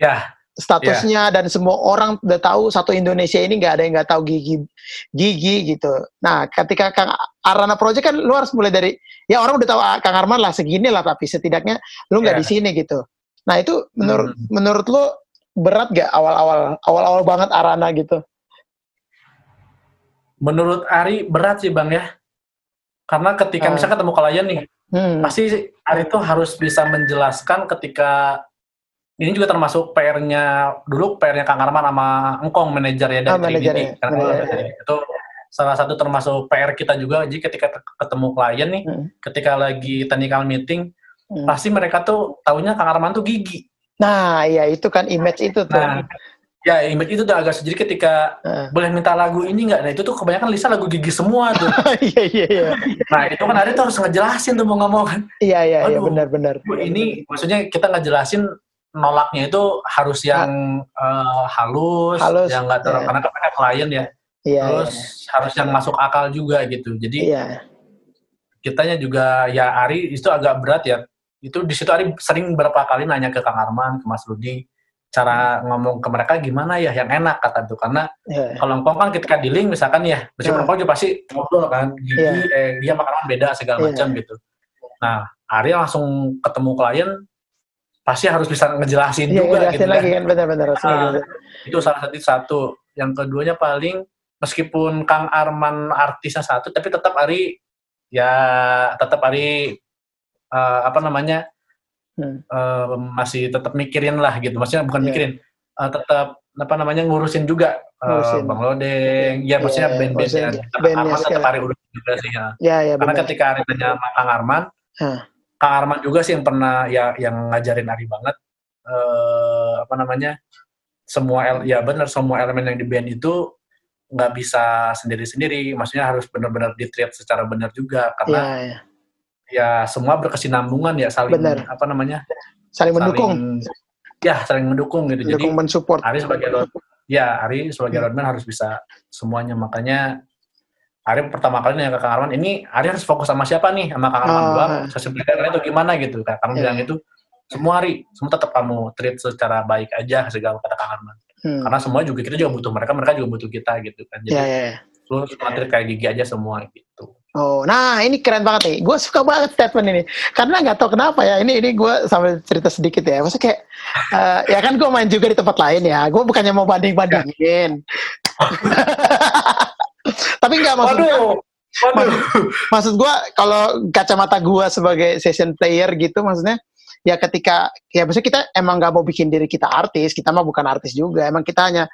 B: Ya
A: statusnya yeah. dan semua orang udah tahu satu Indonesia ini nggak ada yang nggak tahu gigi gigi gitu. Nah, ketika Kang Arana Project kan lu harus mulai dari ya orang udah tahu ah, Kang Arman lah segini lah tapi setidaknya lu nggak yeah. di sini gitu. Nah, itu menurut hmm. menurut lu berat gak awal-awal awal-awal banget Arana gitu?
B: Menurut Ari berat sih Bang ya. Karena ketika uh. misalnya ketemu klien nih, hmm. pasti Ari tuh harus bisa menjelaskan ketika ini juga termasuk PR-nya dulu PR-nya Kang Arman sama Engkong manajer ya dari oh, Trinity karena manajer. itu salah satu termasuk PR kita juga. Jadi ketika ketemu klien nih hmm. ketika lagi technical meeting hmm. pasti mereka tuh tahunya Kang Arman tuh gigi.
A: Nah iya itu kan image itu tuh. Nah,
B: ya image itu tuh agak jadi ketika uh. boleh minta lagu ini nggak? Nah itu tuh kebanyakan Lisa lagu gigi semua tuh.
A: Iya iya iya.
B: Nah itu kan ada tuh harus ngejelasin tuh mau ngomong kan.
A: Iya iya iya. Benar benar.
B: Ini maksudnya kita ngejelasin nolaknya itu harus yang uh, halus, halus, yang nggak terlalu yeah. karena kan klien ya. Yeah, Terus yeah. harus yang masuk akal juga gitu. Jadi yeah. kitanya juga ya Ari itu agak berat ya. Itu di situ Ari sering berapa kali nanya ke Kang Arman, ke Mas Rudi, cara ngomong ke mereka gimana ya yang enak kata itu karena yeah. kalau engkau kan ketika di link misalkan ya meskipun yeah. juga pasti ngobrol kan gigi yeah. eh, dia makanan beda segala yeah. macam gitu nah Ari langsung ketemu klien pasti harus bisa ngejelasin iya, juga
A: gitu lagi kan benar-benar
B: nah, itu salah satu satu yang keduanya paling meskipun Kang Arman artisnya satu tapi tetap Ari ya tetap Ari uh, apa namanya hmm. uh, masih tetap mikirin lah gitu maksudnya bukan yeah. mikirin uh, tetap apa namanya ngurusin juga ngurusin. Uh, Bang Lodeng ya maksudnya yeah, band-band ya, Kang Arman tetap Ari urusin juga sih ya, ya, ya karena benar. ketika Ari tanya Kang Arman huh Kang Arman juga sih yang pernah ya yang ngajarin Ari banget. Uh, apa namanya semua el, ya benar semua elemen yang di band itu nggak bisa sendiri-sendiri. Maksudnya harus benar-benar ditreat secara benar juga karena ya, ya. ya semua berkesinambungan ya saling bener. apa namanya
A: saling mendukung.
B: ya saling mendukung gitu.
A: Mendukung, jadi mensupport.
B: Ari sebagai ya Ari sebagai roadman harus bisa semuanya. Makanya Ari pertama kali nanya ke Kang Arman, ini Ari harus fokus sama siapa nih? Sama Kang Arman oh. doang, itu gimana gitu. Kang Arman yeah. bilang itu, semua Ari, semua tetap kamu treat secara baik aja segala kata Kang Arman. Hmm. Karena semua juga kita juga butuh mereka, mereka juga butuh kita gitu kan. Jadi yeah, yeah, yeah. lu materi kayak gigi aja semua gitu
A: Oh, nah ini keren banget nih. Gue suka banget statement ini. Karena nggak tahu kenapa ya. Ini ini gue sambil cerita sedikit ya. Maksudnya kayak, uh, ya kan gue main juga di tempat lain ya. Gue bukannya mau banding-bandingin. Tapi nggak maksud Waduh. Waduh. Maksud gue kalau kacamata gue sebagai session player gitu, maksudnya ya ketika ya maksudnya kita emang nggak mau bikin diri kita artis, kita mah bukan artis juga. Emang kita hanya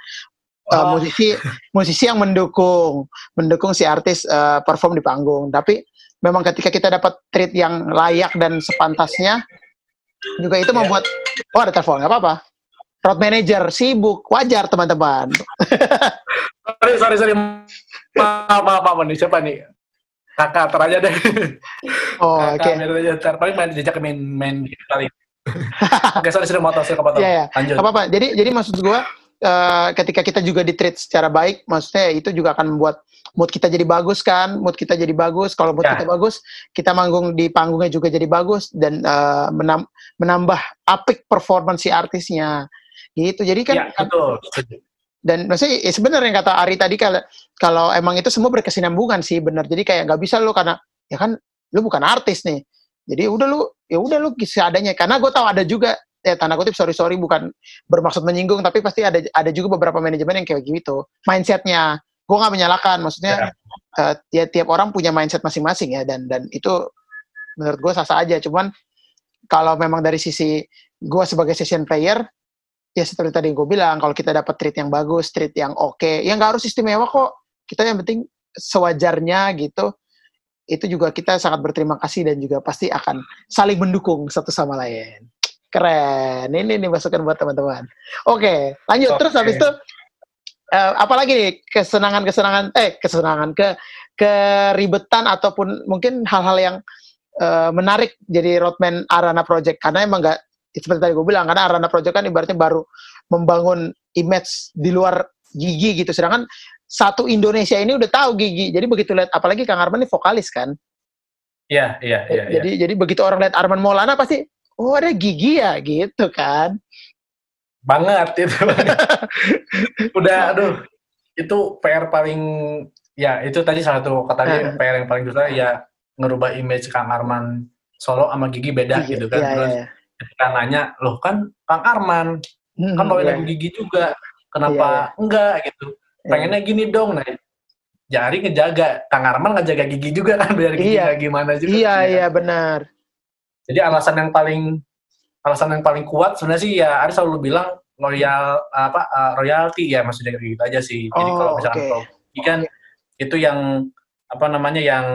A: uh, oh. musisi musisi yang mendukung mendukung si artis uh, perform di panggung tapi memang ketika kita dapat treat yang layak dan sepantasnya juga itu yeah. membuat oh ada telepon nggak apa-apa road manager sibuk wajar teman-teman
B: sorry sorry sorry maaf maaf maaf nih siapa nih kakak ter aja deh
A: oh oke okay.
B: aja paling main jejak main main kali Oke, sorry, sudah motor, saya kepotong.
A: Iya, iya. Lanjut. Apa-apa. Jadi, jadi maksud gua, uh, ketika kita juga di treat secara baik, maksudnya itu juga akan membuat mood kita jadi bagus kan, mood kita jadi bagus. Kalau mood ya. kita bagus, kita manggung di panggungnya juga jadi bagus dan uh, menam menambah apik performance si artisnya. Gitu. Jadi kan ya, betul. Dan maksudnya ya sebenarnya yang kata Ari tadi kalau kalau emang itu semua berkesinambungan sih benar. Jadi kayak nggak bisa lo karena ya kan lu bukan artis nih. Jadi udah lu ya udah lu seadanya karena gue tahu ada juga ya tanda kutip sorry sorry bukan bermaksud menyinggung tapi pasti ada ada juga beberapa manajemen yang kayak gitu mindsetnya gue nggak menyalahkan maksudnya ya. uh, tiap tiap orang punya mindset masing-masing ya dan dan itu menurut gue sah-sah aja cuman kalau memang dari sisi gue sebagai session player ya seperti tadi gue bilang kalau kita dapat treat yang bagus treat yang oke okay, ya nggak harus istimewa kok kita yang penting sewajarnya gitu itu juga kita sangat berterima kasih dan juga pasti akan saling mendukung satu sama lain. Keren. Ini nih masukan buat teman-teman. Oke, lanjut. Okay. Terus habis itu uh, apalagi nih kesenangan-kesenangan eh kesenangan ke keribetan ataupun mungkin hal-hal yang uh, menarik jadi roadman Arana Project karena emang nggak seperti tadi gue bilang karena Arana Project kan ibaratnya baru membangun image di luar gigi gitu. Sedangkan satu Indonesia ini udah tahu gigi. Jadi begitu lihat apalagi Kang Arman ini vokalis kan?
B: Iya, iya, iya.
A: Jadi ya. jadi begitu orang lihat Arman Maulana pasti oh ada gigi ya? Gitu kan?
B: Banget itu. Udah aduh. Itu PR paling ya itu tadi salah satu kata PR yang paling susah ya ngerubah image Kang Arman Solo sama Gigi beda gigi, gitu kan. iya, terus iya. Ketika nanya loh kan Kang Arman hmm, kan bawain iya. lagu Gigi juga kenapa iya, iya. enggak gitu iya. pengennya gini dong nah Jari ngejaga Kang Arman ngejaga Gigi juga kan biar Gigi
A: iya.
B: gimana juga
A: iya iya benar
B: jadi alasan yang paling alasan yang paling kuat sebenarnya sih ya Ari selalu bilang loyal apa uh, royalty ya maksudnya gitu aja sih. Jadi oh, kalau misalkan okay. kan itu yang apa namanya yang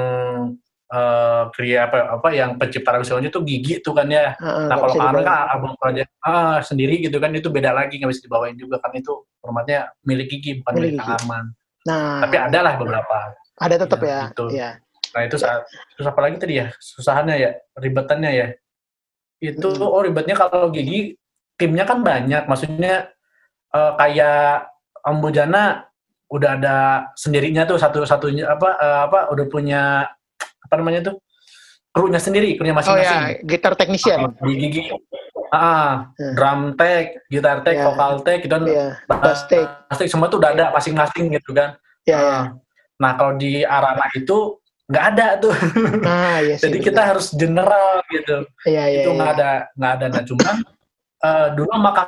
B: uh, apa apa yang pencipta lagu itu gigi tuh kan ya. Uh, nah kalau kan album project uh, sendiri gitu kan itu beda lagi nggak bisa dibawain juga kan itu formatnya milik gigi bukan milik, milik Arman. Nah, tapi ada lah beberapa.
A: Ada tetap ya. ya. Gitu. ya.
B: Nah itu saat, terus apa lagi tadi ya? Susahannya ya, ribetannya ya. Itu hmm. oh ribetnya kalau gigi timnya kan banyak, maksudnya uh, kayak Ambujana udah ada sendirinya tuh satu satunya apa uh, apa udah punya apa namanya tuh krunya sendiri krunya masing-masing. Oh
A: ya, gitar technician.
B: di gigi. Ah, hmm. drum tech, gitar tech, yeah. vokal tech, gitu kan. Yeah.
A: Bass tech.
B: Bass tech semua tuh udah ada masing-masing gitu kan.
A: Yeah, uh, yeah.
B: Nah, kalau di Arana itu nggak ada tuh. Nah, iya sih, Jadi betul. kita harus general gitu.
A: Iya, iya,
B: itu nggak iya. ada nggak ada. Nah cuman uh, dulu maka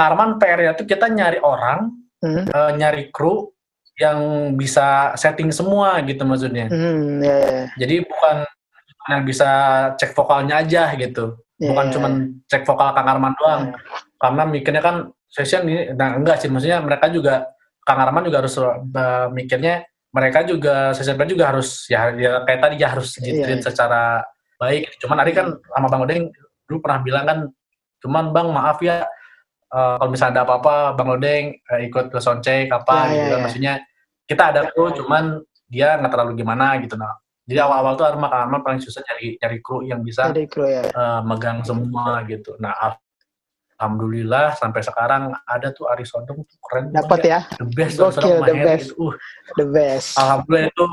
B: Arman PR itu kita nyari orang, hmm. uh, nyari kru yang bisa setting semua gitu maksudnya.
A: Hmm, iya, iya.
B: Jadi bukan yang bisa cek vokalnya aja gitu. Yeah, bukan yeah. cuman cek vokal Kang Arman doang. Yeah. Karena mikirnya kan session ini, nah enggak sih, maksudnya mereka juga Kang Arman juga harus uh, mikirnya mereka juga CCP juga harus ya, ya kayak tadi ya harus ditreat iya. secara baik. Cuman Ari kan sama Bang Odeng dulu pernah bilang kan, cuman Bang maaf ya uh, kalau misalnya ada apa-apa Bang Odeng uh, ikut ke soundcheck apa iya, gitu kan. Maksudnya kita ada kru cuman dia nggak terlalu gimana gitu nah. Jadi awal-awal tuh Arma Arma paling susah nyari nyari kru yang bisa
A: kru, ya.
B: uh, megang semua gitu. Nah alhamdulillah sampai sekarang ada tuh Ari Sodong tuh keren
A: dapat ya
B: the best
A: Gokil, the best gitu. uh,
B: the best alhamdulillah itu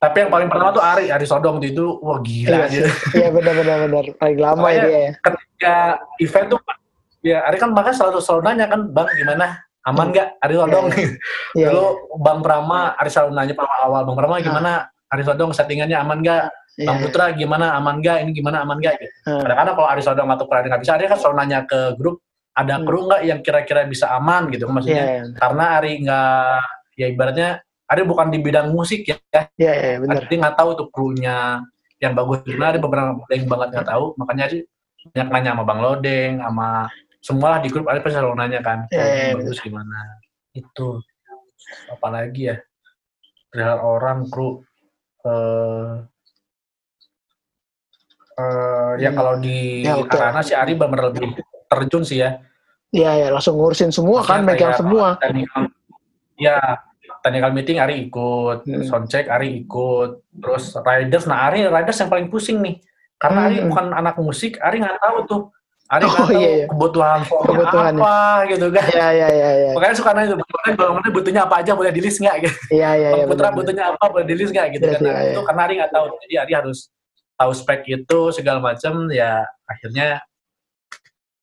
B: tapi yang paling pertama tuh Ari Ari Sodong itu wah gila
A: iya, gitu. iya benar benar benar paling lama dia ya
B: ketika event tuh ya Ari kan makanya selalu selalu nanya kan bang gimana? Aman nggak? Ari Sodong yeah, yeah. dulu Bang Prama Ari selalu nanya awal awal Bang Prama gimana? Ari Sodong settingannya aman nggak? Yeah. Bang Putra gimana? Aman nggak? Ini gimana? Aman nggak? Gitu. Kadang-kadang kalau Ari Sodong atau Pradi nggak bisa Ari kan selalu nanya ke grup ada hmm. kru nggak yang kira-kira bisa aman? Gitu maksudnya. Yeah, yeah. karena Ari nggak ya ibaratnya Ari bukan di bidang musik ya. Iya,
A: yeah, yeah, benar.
B: Ari nggak tahu tuh krunya yang bagus gimana, ada beberapa yang banget nggak tahu, makanya Ari banyak nanya sama Bang Lodeng, sama semua lah di grup Ari pasti selalu nanya kan, yeah, yeah, iya, bagus gimana. Itu apalagi ya, perihal orang kru uh, uh, ya kalau di ya, okay. Arana si Ari benar lebih terjun sih ya.
A: Iya ya langsung ngurusin semua Maksudnya kan, megang semua.
B: Ya technical meeting Ari ikut, hmm. soundcheck Ari ikut, terus riders, nah Ari riders yang paling pusing nih, karena hmm. Ari bukan anak musik, Ari nggak tahu tuh, Ari oh, iya, iya. kebutuhan kebutuhan apa gitu kan,
A: Iya iya iya. Ya.
B: Makanya suka nanya bagaimana butuhnya apa aja boleh di list nggak gitu,
A: Iya iya. Ya,
B: Putra butuhnya apa boleh di list nggak gitu kan, nah, itu karena Ari nggak tahu, jadi Ari harus tahu spek itu segala macam, ya akhirnya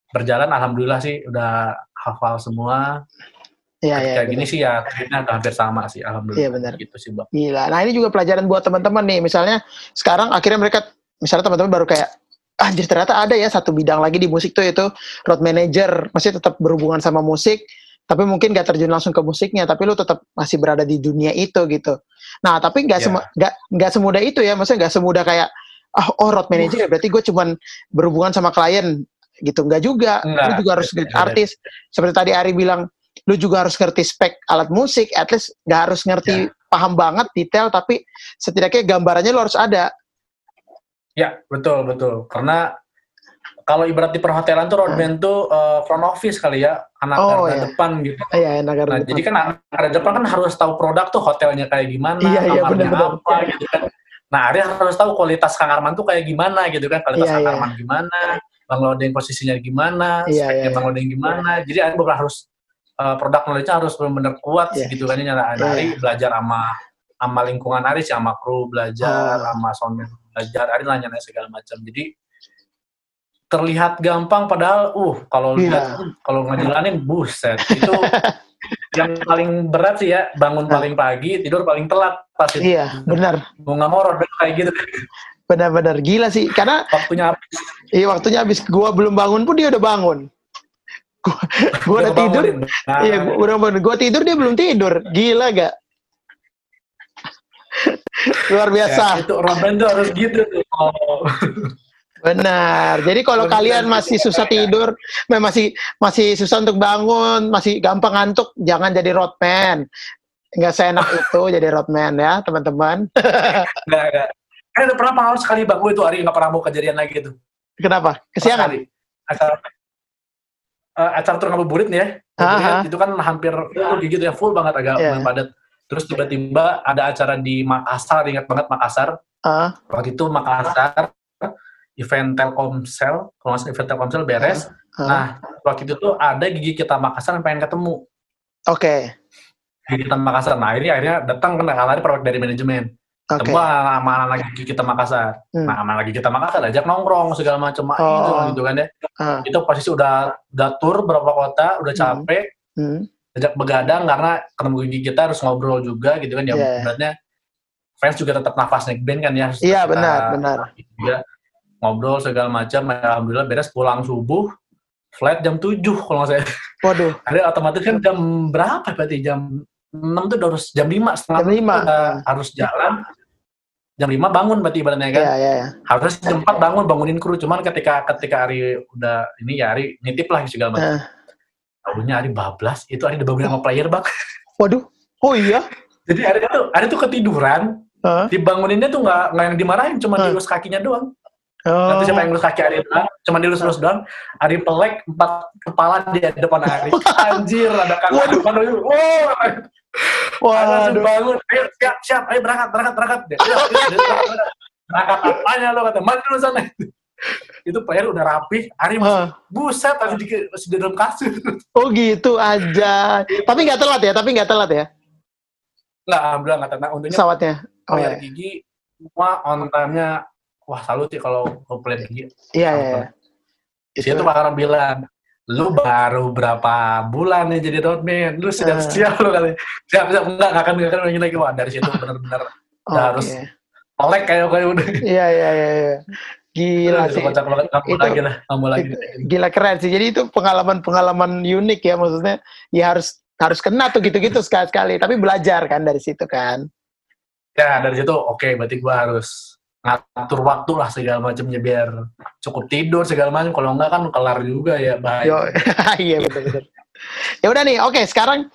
B: berjalan, alhamdulillah sih udah hafal semua Iya, iya. Kayak gini sih ya, akhirnya udah hampir sama sih, alhamdulillah.
A: Iya benar.
B: Gitu sih, Bang.
A: Gila. Nah ini juga pelajaran buat teman-teman nih. Misalnya sekarang akhirnya mereka, misalnya teman-teman baru kayak, anjir ternyata ada ya satu bidang lagi di musik tuh itu road manager. Masih tetap berhubungan sama musik, tapi mungkin gak terjun langsung ke musiknya, tapi lu tetap masih berada di dunia itu gitu. Nah tapi nggak yeah. nggak nggak semudah itu ya, maksudnya nggak semudah kayak, oh, oh road manager ya berarti gue cuman berhubungan sama klien gitu, nggak juga. Enggak, lu juga harus artis. Seperti tadi Ari bilang, lu juga harus ngerti spek alat musik, at least nggak harus ngerti yeah. paham banget detail, tapi setidaknya gambarannya lu harus ada.
B: Ya, betul, betul. Karena kalau ibarat di perhotelan tuh roadman hmm. tuh uh, front office kali ya, anak oh, garda iya. depan gitu.
A: Iya, anak garda
B: nah, depan. Jadi kan anak garda depan kan harus tahu produk tuh hotelnya kayak gimana, iya, iya, bener, bener. apa gitu kan. Nah, Ari harus tahu kualitas Kang Arman tuh kayak gimana gitu kan, kualitas iya, Kang iya. Arman gimana, Bang Lodeng posisinya gimana, iya, speknya iya, Bang Lodeng gimana. Jadi beberapa harus uh, produk knowledge harus benar-benar kuat yeah. gitu kan nyala yeah. Ari belajar sama sama lingkungan Ari sih sama kru belajar oh. sama soundman belajar Ari nanya-nanya segala macam. Jadi terlihat gampang padahal uh kalau yeah. lihat kalau ngejalanin buset. Itu yang paling berat sih ya bangun nah. paling pagi tidur paling telat pasti
A: iya benar.
B: Mau nggak mau kayak gitu.
A: Benar-benar gila sih karena
B: waktunya habis.
A: Iya waktunya habis. Gua belum bangun pun dia udah bangun. Gue udah tidur. nah. iya gue udah bangun. Gue tidur dia belum tidur. Gila gak luar biasa.
B: ya, itu orang harus gitu tuh. Oh.
A: benar. Jadi kalau kalian masih susah tidur masih masih susah untuk bangun masih gampang ngantuk jangan jadi roadman. Nggak seenak itu jadi roadman ya teman-teman.
B: Nggak nggak. Kan udah pernah pengalaman sekali bang gue itu hari nggak pernah mau kejadian lagi itu
A: kenapa? Kesiangan?
B: uh, acara tur ngabuburit nih ya. Itu kan hampir full gitu ya, full banget agak yeah. padat. Terus tiba-tiba ada acara di Makassar, ingat banget Makassar. Uh. Waktu itu Makassar, event Telkomsel, kalau nggak event Telkomsel beres. Uh. Nah, waktu itu tuh ada gigi kita Makassar yang pengen ketemu.
A: Oke.
B: Okay. Gigi kita Makassar. Nah, ini akhirnya datang kan hari perwakilan dari manajemen. Okay. Ketemu sama anak lagi kita Makassar. Hmm. Nah, sama lagi kita Makassar ajak nongkrong segala macam oh. itu gitu kan ya. Uh. Itu posisi udah udah tur berapa kota, udah hmm. capek. Hmm. Hmm. Ajak begadang karena ketemu gigi kita harus ngobrol juga gitu kan ya. Yeah. Beratnya fans juga tetap nafas naik band kan ya.
A: Iya, yeah, benar, benar.
B: Juga ngobrol segala macam. Alhamdulillah beres pulang subuh. Flight jam 7 kalau nggak saya.
A: Waduh.
B: Ada otomatis kan jam berapa berarti jam 6 tuh harus jam 5 setengah
A: jam 5.
B: harus jalan jam 5 bangun berarti ibaratnya kan.
A: Iya, iya, iya.
B: Harusnya jam 4 bangun bangunin kru, cuman ketika ketika Ari udah ini ya Ari nitip lah segala macam. Uh. Tahunya Ari bablas, itu Ari udah bangun sama player, Bang.
A: Waduh. Oh iya.
B: Jadi Ari tuh Ari tuh ketiduran, uh. dibanguninnya tuh nggak nggak yang dimarahin, cuma uh. dilus kakinya doang. Oh. Nanti siapa yang lulus kaki Ari doang, cuma dilus-lus doang. Ari pelek empat kepala di depan Ari. Anjir, ada kaki depan. Oh. Wah, langsung bangun. Ayo, siap, siap. Ayo berangkat, berangkat, berangkat. Berangkat apanya lo kata, mandi dulu sana. Itu player udah rapi, Ari masih, uh. buset, tadi di, masih di dalam kasur.
A: Oh gitu aja. tapi nggak telat ya, tapi nggak telat ya?
B: Nggak, alhamdulillah nggak telat. Untungnya,
A: Pesawatnya?
B: Oh, ya. gigi, semua on time-nya, wah salut sih kalau player gigi.
A: Iya, iya, iya.
B: Dia tuh bakalan bilang, lu baru berapa bulan nih jadi roadman lu sudah uh. siap lu kali siap siap enggak akan enggak akan lagi lagi wah dari situ benar-benar oh, harus okay. melek kayak kayak udah
A: iya iya iya iya gila sih.
B: kocak banget. Kamu itu, lagi lah kamu lagi itu,
A: gila keren sih. Jadi itu pengalaman pengalaman unik ya maksudnya ya harus harus kena tuh gitu-gitu sekali-sekali. Tapi belajar kan dari situ kan.
B: Ya dari situ oke okay, berarti gua harus ngatur waktu lah segala macamnya biar cukup tidur segala macam. Kalau enggak kan kelar juga ya bahaya.
A: Iya betul betul. Ya udah nih oke okay, sekarang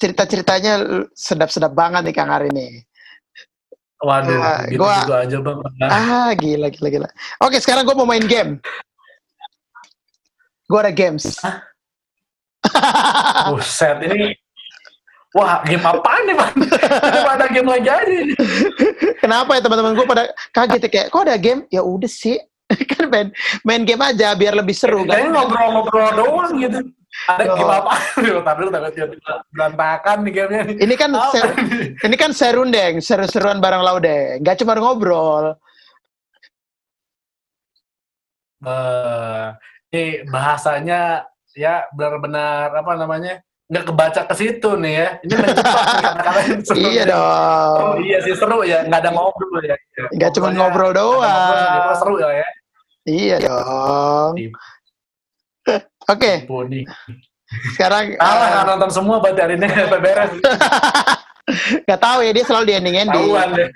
A: cerita ceritanya sedap sedap banget nih kang hari ini
B: Waduh, uh, gitu, gua, gitu aja bang.
A: Ah, gila, gila, gila. Oke, sekarang gue mau main game. Gue ada games.
B: Buset, ini Wah, game apa nih, Bang? Kenapa ada game lagi aja?
A: Kenapa ya teman-teman gue pada kaget ya, kayak, kok ada game? Ya udah sih, kan main, main game aja biar lebih seru.
B: Kayaknya ngobrol-ngobrol doang gitu. Ada oh. game apa? Tapi lu takut berantakan nih gamenya.
A: Ini kan ser, ini kan serundeng, seru-seruan bareng laude. Gak cuma ngobrol.
B: Uh, ini bahasanya ya benar-benar apa namanya nggak kebaca ke situ nih ya. Ini menjebak kata-kata
A: Iya dong.
B: Oh, iya sih seru ya, nggak ada ngobrol ya.
A: Nggak cuma ngobrol doang. Ngobrol,
B: seru ya, ya.
A: Iya dong. Oke. Okay. Sekarang
B: kalah uh, nonton semua berarti hari ini sampai beres.
A: Gak tahu ya dia selalu di ending ending. deh.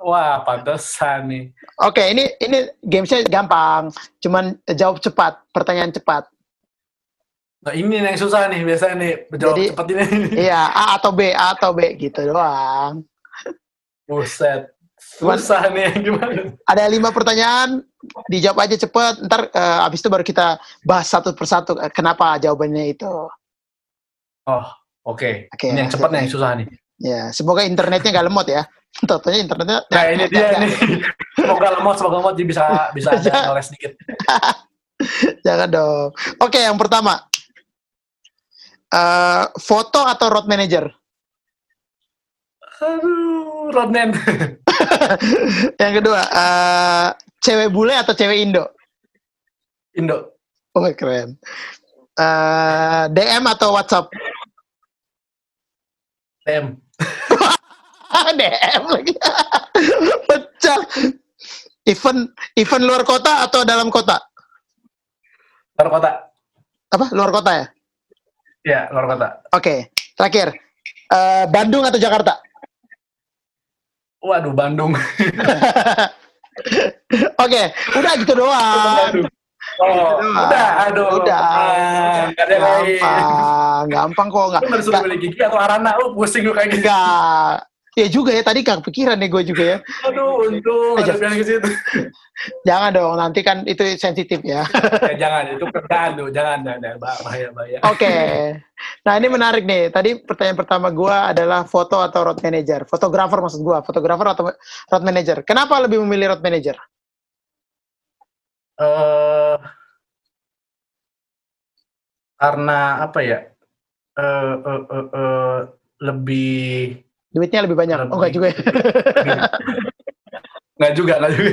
B: Wah, pantesan nih.
A: Oke, okay, ini ini gamesnya gampang. Cuman jawab cepat, pertanyaan cepat.
B: Nah ini yang susah nih biasanya nih menjawab Jadi, cepat ini.
A: Iya A atau B, A atau B gitu doang.
B: Buset. Susah nih gimana?
A: Ada lima pertanyaan, dijawab aja cepet. Ntar uh, abis itu baru kita bahas satu persatu uh, kenapa jawabannya itu. Oh,
B: oke. Okay. Okay, ini yang cepat nih yang susah nih.
A: Ya, semoga internetnya gak lemot ya. Tentunya internetnya.
B: Nah ini dia nih. Semoga lemot, semoga lemot jadi bisa bisa ada ngeles sedikit.
A: Jangan dong. Oke, yang pertama. Uh, foto atau road manager?
B: Aduh, roadman.
A: yang kedua, uh, cewek bule atau cewek Indo?
B: Indo.
A: Oh, keren. Uh, eh, DM atau WhatsApp?
B: DM.
A: DM lagi. Pecah. Event event luar kota atau dalam kota?
B: Luar kota.
A: Apa? Luar kota ya?
B: Iya, luar kota.
A: Oke, okay. terakhir. Uh, Bandung atau Jakarta?
B: Waduh, Bandung.
A: Oke, okay. udah gitu doang.
B: Oh, udah, aduh.
A: Udah. Ah, gampang, gampang kok
B: enggak. Lu disuruh beli gigi atau arana, lu pusing lu kayak gitu.
A: Enggak. Ya juga ya, tadi kan pikiran nih gue juga ya.
B: Aduh, untung ada yang ke situ.
A: jangan dong, nanti kan itu sensitif ya.
B: ya jangan, itu kerjaan tuh, jangan, jangan, bahaya, bahaya.
A: Oke, okay. nah ini menarik nih. Tadi pertanyaan pertama gue adalah foto atau road manager. Fotografer maksud gue, fotografer atau road manager. Kenapa lebih memilih road manager?
B: Uh, karena apa ya? Uh, uh, uh, uh, lebih
A: Duitnya lebih banyak. Lebih. Oh, enggak juga ya?
B: enggak juga, enggak juga.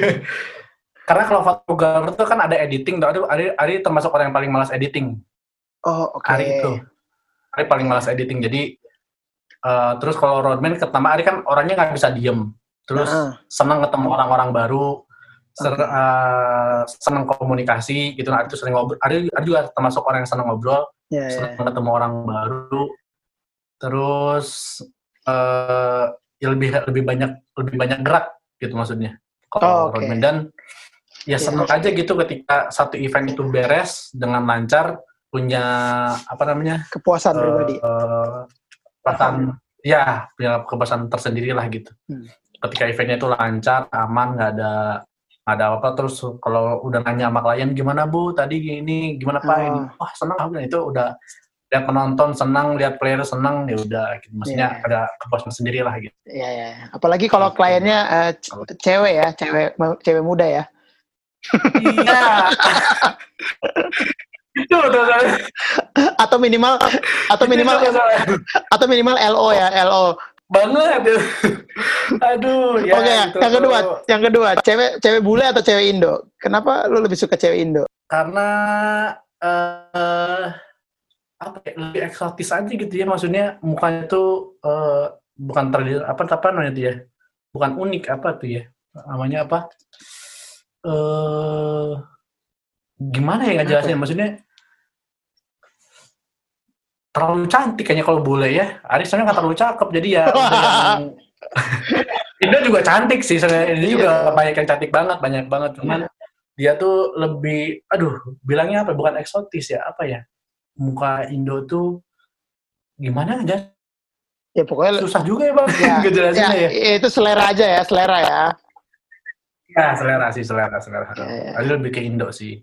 B: Karena kalau fotografer itu kan ada editing, ada, ada, ada termasuk orang yang paling malas editing.
A: Oh, oke. Okay.
B: Ari itu. Ari paling malas editing. Jadi, uh, terus kalau roadman pertama Ari kan orangnya nggak bisa diem. Terus uh -huh. senang ketemu orang-orang baru, ser, okay. uh, eh, senang komunikasi gitu. Nah, itu sering ngobrol. Ari, Ari juga termasuk orang yang senang ngobrol, yeah, senang yeah. ketemu orang baru. Terus uh, ya lebih lebih banyak lebih banyak gerak gitu maksudnya kalau oh, okay. roadman dan ya senang yeah. aja gitu ketika satu event itu beres dengan lancar punya apa namanya
A: kepuasan uh, pribadi
B: perasaan ya punya kepuasan tersendiri lah gitu hmm. ketika eventnya itu lancar aman nggak ada nggak ada apa terus kalau udah nanya sama klien gimana bu tadi gini gimana pak oh. ini wah senang aku itu udah lihat penonton senang, lihat player senang, ya udah, gitu. maksudnya yeah. ada kepuasan sendiri lah gitu.
A: Iya, yeah, yeah. apalagi kalau kliennya uh, cewek ya, cewek cewek muda ya.
B: Iya. itu tuh
A: atau minimal atau minimal atau minimal LO ya LO
B: banget aduh
A: ya oke okay, yang kedua yang kedua cewek cewek bule atau cewek Indo kenapa lu lebih suka cewek Indo
B: karena uh, apa ya, lebih eksotis aja gitu ya maksudnya mukanya tuh uh, bukan tradisional apa apa namanya itu ya bukan unik apa tuh ya namanya apa eh uh, gimana ya nggak jelasnya maksudnya terlalu cantik kayaknya kalau boleh ya Aris soalnya nggak terlalu cakep jadi ya yang... Indo juga cantik sih sebenarnya ini juga iya. banyak yang cantik banget banyak banget cuman iya. dia tuh lebih aduh bilangnya apa bukan eksotis ya apa ya muka Indo tuh gimana aja?
A: Ya pokoknya
B: susah juga ya bang. Ya,
A: ya, ya. Itu selera aja ya, selera ya.
B: Ya selera sih, selera, selera. Ya, ya. lebih ke Indo sih.